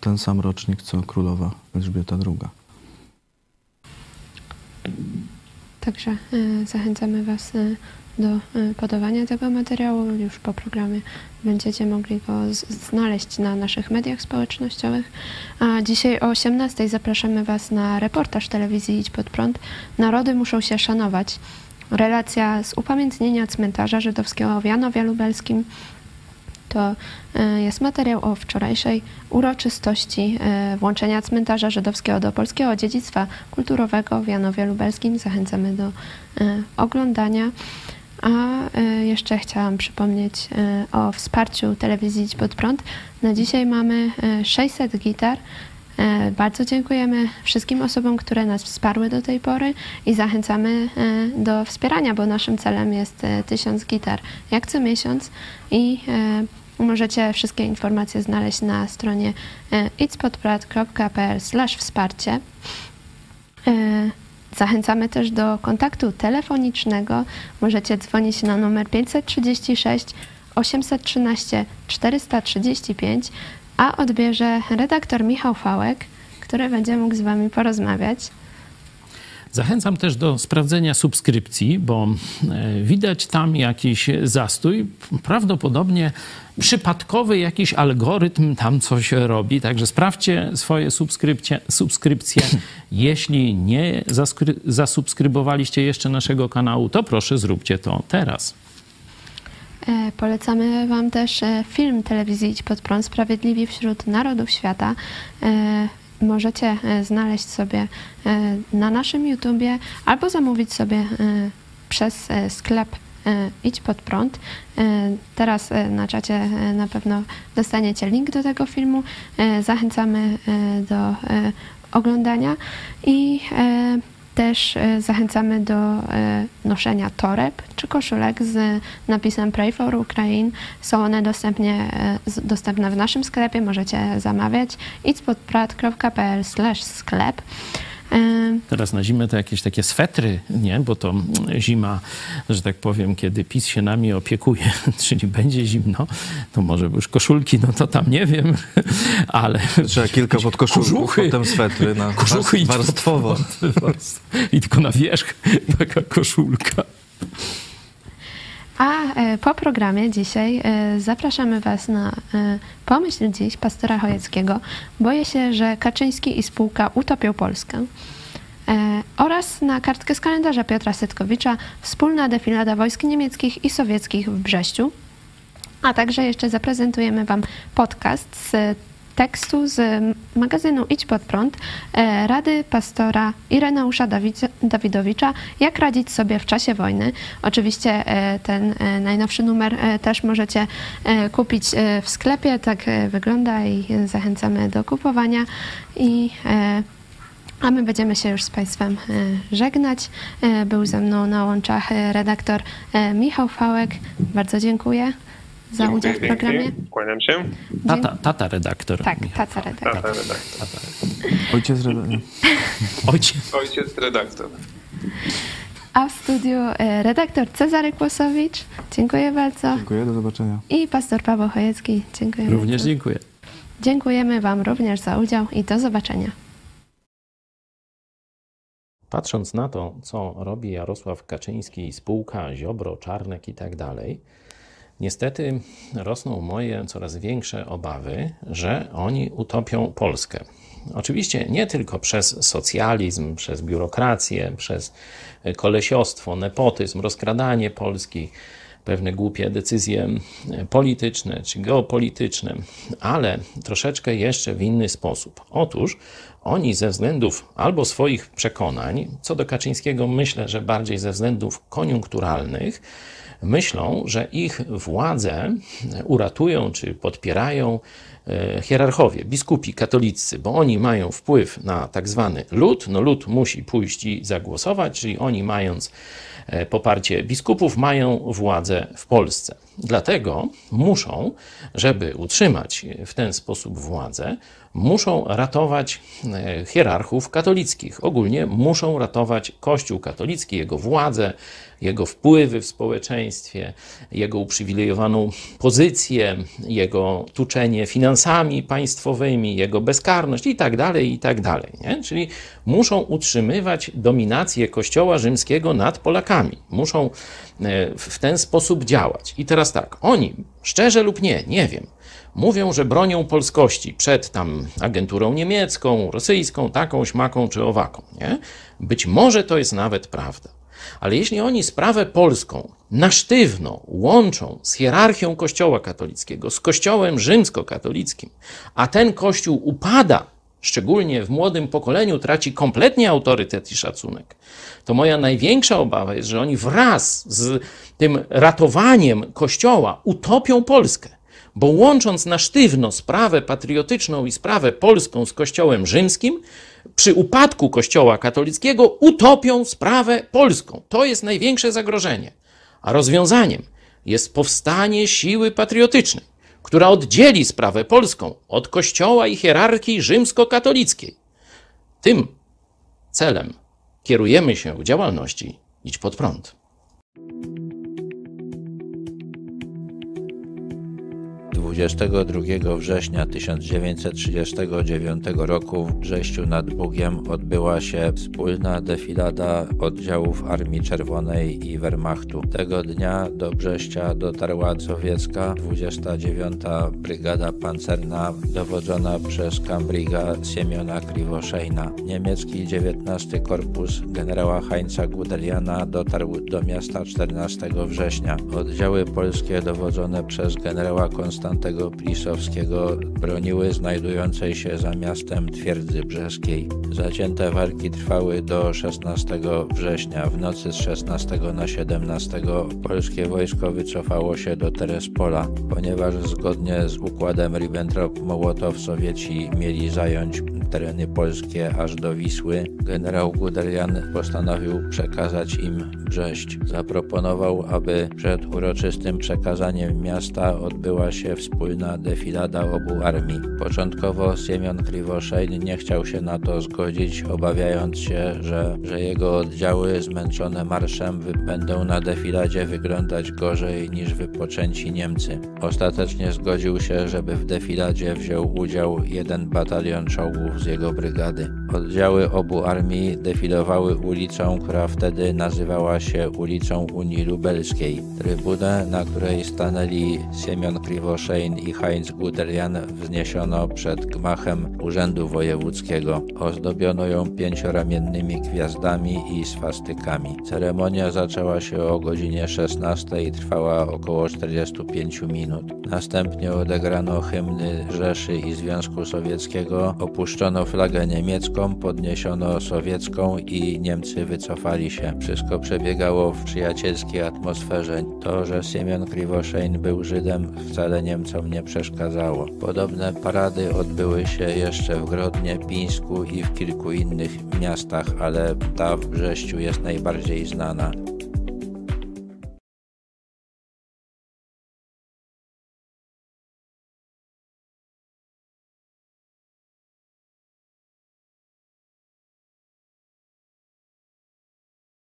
ten sam rocznik, co królowa Elżbieta II. Także e, zachęcamy Was e, do e, podawania tego materiału. Już po programie będziecie mogli go znaleźć na naszych mediach społecznościowych. A dzisiaj o 18 zapraszamy Was na reportaż telewizji Idź Pod Prąd. Narody muszą się szanować. Relacja z upamiętnienia cmentarza żydowskiego w Janowie Lubelskim. To e, jest materiał o wczorajszej uroczystości e, włączenia cmentarza żydowskiego do polskiego dziedzictwa kulturowego w Janowie Lubelskim. Zachęcamy do oglądania. A e, jeszcze chciałam przypomnieć e, o wsparciu telewizji Idź Pod Prąd. Na dzisiaj mamy e, 600 gitar E, Bardzo dziękujemy wszystkim osobom, które nas wsparły do tej pory i zachęcamy do wspierania, bo naszym celem jest e, tysiąc gitar jak co miesiąc i możecie wszystkie informacje znaleźć na stronie itspodprat.pl wsparcie. Zachęcamy też do kontaktu telefonicznego. Możecie dzwonić na numer 536 813 435, a odbierze redaktor Michał Fałek, który będzie mógł z Wami porozmawiać. Zachęcam też do sprawdzenia subskrypcji, bo e, widać tam jakiś zastój. Prawdopodobnie przypadkowy jakiś algorytm tam coś robi. Także sprawdźcie swoje subskrypcje. subskrypcje. (laughs) Jeśli nie zasubskrybowaliście jeszcze naszego kanału, to proszę zróbcie to teraz. E, Polecamy Wam też e, film telewizji Idź Pod Prąd Sprawiedliwi wśród Narodów Świata. Możecie e, znaleźć sobie e, na naszym YouTubie albo zamówić sobie e, przez sklep Idź Pod Prąd. Teraz na czacie na pewno dostaniecie link do tego filmu. Zachęcamy do oglądania i też e, zachęcamy do e, noszenia toreb czy koszulek z napisem Pray for Ukraine. Są one dostępnie, e, dostępne w naszym sklepie, możecie zamawiać itspodprat.pl sklep. E, Teraz na zimę to jakieś takie swetry, nie? Bo to zima, że tak powiem, kiedy PiS się nami opiekuje, (laughs) czyli będzie zimno, to może już koszulki, no to tam nie wiem, (laughs) ale... Trzeba kilka podkoszulków, Kożuchy. potem swetry na (laughs) warstwowo. I tylko na wierzch taka koszulka. A e, po programie dzisiaj e, zapraszamy Was na e, Pomyśl Dziś pastora Chojeckiego. Boję się, że Kaczyński i spółka utopią Polskę. Oraz na kartkę z kalendarza Piotra Setkowicza wspólna defilada wojsk niemieckich i sowieckich w Brześciu. A także jeszcze zaprezentujemy Wam podcast z tekstu z magazynu Idź Pod Prąd e, Rady pastora Ireneusza Dawid- Dawidowicza Jak radzić sobie w czasie wojny. Oczywiście e, ten e, najnowszy numer też możecie kupić w sklepie. Tak wygląda i zachęcamy do kupowania. I a my będziemy się już z Państwem żegnać. Był ze mną na łączach redaktor Michał Fałek. Bardzo dziękuję za udział w programie. Kłaniam się. Tata, tata redaktor. Tak, tata redaktor. Tata redaktor. Ojciec reda- (laughs) Ojciec. Ojciec redaktor. A w studiu e, redaktor Cezary Kłosowicz. Dziękuję bardzo. Dziękuję, do zobaczenia. I pastor Paweł Chojecki. Dziękuję Również bardzo. dziękuję. Dziękujemy Wam również za udział i do zobaczenia. Patrząc na to, co robi Jarosław Kaczyński, spółka, Ziobro, Czarnek i tak dalej, niestety rosną moje coraz większe obawy, że oni utopią Polskę. Oczywiście nie tylko przez socjalizm, przez biurokrację, przez kolesiostwo, nepotyzm, rozkradanie Polski, pewne głupie decyzje polityczne czy geopolityczne, ale troszeczkę jeszcze w inny sposób. Otóż oni ze względów albo swoich przekonań, co do Kaczyńskiego myślę, że bardziej ze względów koniunkturalnych, myślą, że ich władzę uratują czy podpierają e, hierarchowie, biskupi katolicy, bo oni mają wpływ na tak zwany lud. No lud musi pójść i zagłosować, czyli oni mając e, poparcie biskupów, mają władzę w Polsce. Dlatego muszą, żeby utrzymać w ten sposób władzę, muszą ratować e, hierarchów katolickich. Ogólnie muszą ratować Kościół katolicki, jego władzę, jego wpływy w społeczeństwie, jego uprzywilejowaną pozycję, jego tuczenie finansami państwowymi, jego bezkarność i tak dalej, i tak dalej. Nie? Czyli muszą utrzymywać dominację Kościoła rzymskiego nad Polakami. Muszą e, w ten sposób działać. I teraz tak, oni, szczerze lub nie, nie wiem, mówią, że bronią polskości przed tam agenturą niemiecką, rosyjską, taką, śmaką czy owaką. Nie? Być może to jest nawet prawda. Ale jeśli oni sprawę polską na sztywno łączą z hierarchią Kościoła katolickiego, z Kościołem rzymskokatolickim, a ten Kościół upada, szczególnie w młodym pokoleniu, traci kompletnie autorytet i szacunek, to moja największa obawa jest, że oni wraz z tym ratowaniem Kościoła utopią Polskę bo łącząc na sztywno sprawę patriotyczną i sprawę polską z Kościołem rzymskim, przy upadku Kościoła katolickiego utopią sprawę polską. To jest największe zagrożenie. A rozwiązaniem jest powstanie siły patriotycznej, która oddzieli sprawę polską od Kościoła i hierarchii rzymskokatolickiej. Tym celem kierujemy się w działalności Idź pod prąd. 22 września 1939 roku w Brześciu nad Bugiem odbyła się wspólna defilada oddziałów Armii Czerwonej i Wehrmachtu. Tego dnia do Brześcia dotarła sowiecka 29. Brygada Pancerna dowodzona przez kambriga Siemiona Kriwoszejna. Niemiecki 19 Korpus generała Heinza Guderiana dotarł do miasta 14 września. Oddziały polskie dowodzone przez generała Konstantego Plisowskiego broniły znajdującej się za miastem twierdzy brzeskiej. Zacięte walki trwały do 16 września. W nocy z 16 na 17 polskie wojsko wycofało się do Terespola, ponieważ zgodnie z układem Ribbentrop-Mołotow Sowieci mieli zająć tereny polskie aż do Wisły. Generał Guderian postanowił przekazać im Brześć. Zaproponował, aby przed uroczystym przekazaniem miasta odbyła się wspólna defilada obu armii. Początkowo Siemion Kriwoszejn nie chciał się na to zgodzić, obawiając się, że, że jego oddziały zmęczone marszem będą na defiladzie wyglądać gorzej niż wypoczęci Niemcy. Ostatecznie zgodził się, żeby w defiladzie wziął udział jeden batalion czołgów z jego brygady. Oddziały obu armii defilowały ulicą, która wtedy nazywała się ulicą Unii Lubelskiej. Trybunę, na której stanęli Siemion Kriwoszejn i Heinz Guderian wzniesiono przed gmachem Urzędu Wojewódzkiego. Ozdobiono ją pięcioramiennymi gwiazdami i swastykami. Ceremonia zaczęła się o godzinie 16 i trwała około 45 minut. Następnie odegrano hymny Rzeszy i Związku Sowieckiego, opuszczono flagę niemiecką, podniesiono sowiecką i Niemcy wycofali się. Wszystko przebiegało w przyjacielskiej atmosferze. To, że Siemion Kriwoszejn był Żydem wcale Niemcom nie przeszkadzało. Podobne parady odbyły się jeszcze w Grodnie, Pińsku i w kilku innych miastach, ale ta w Brześciu jest najbardziej znana.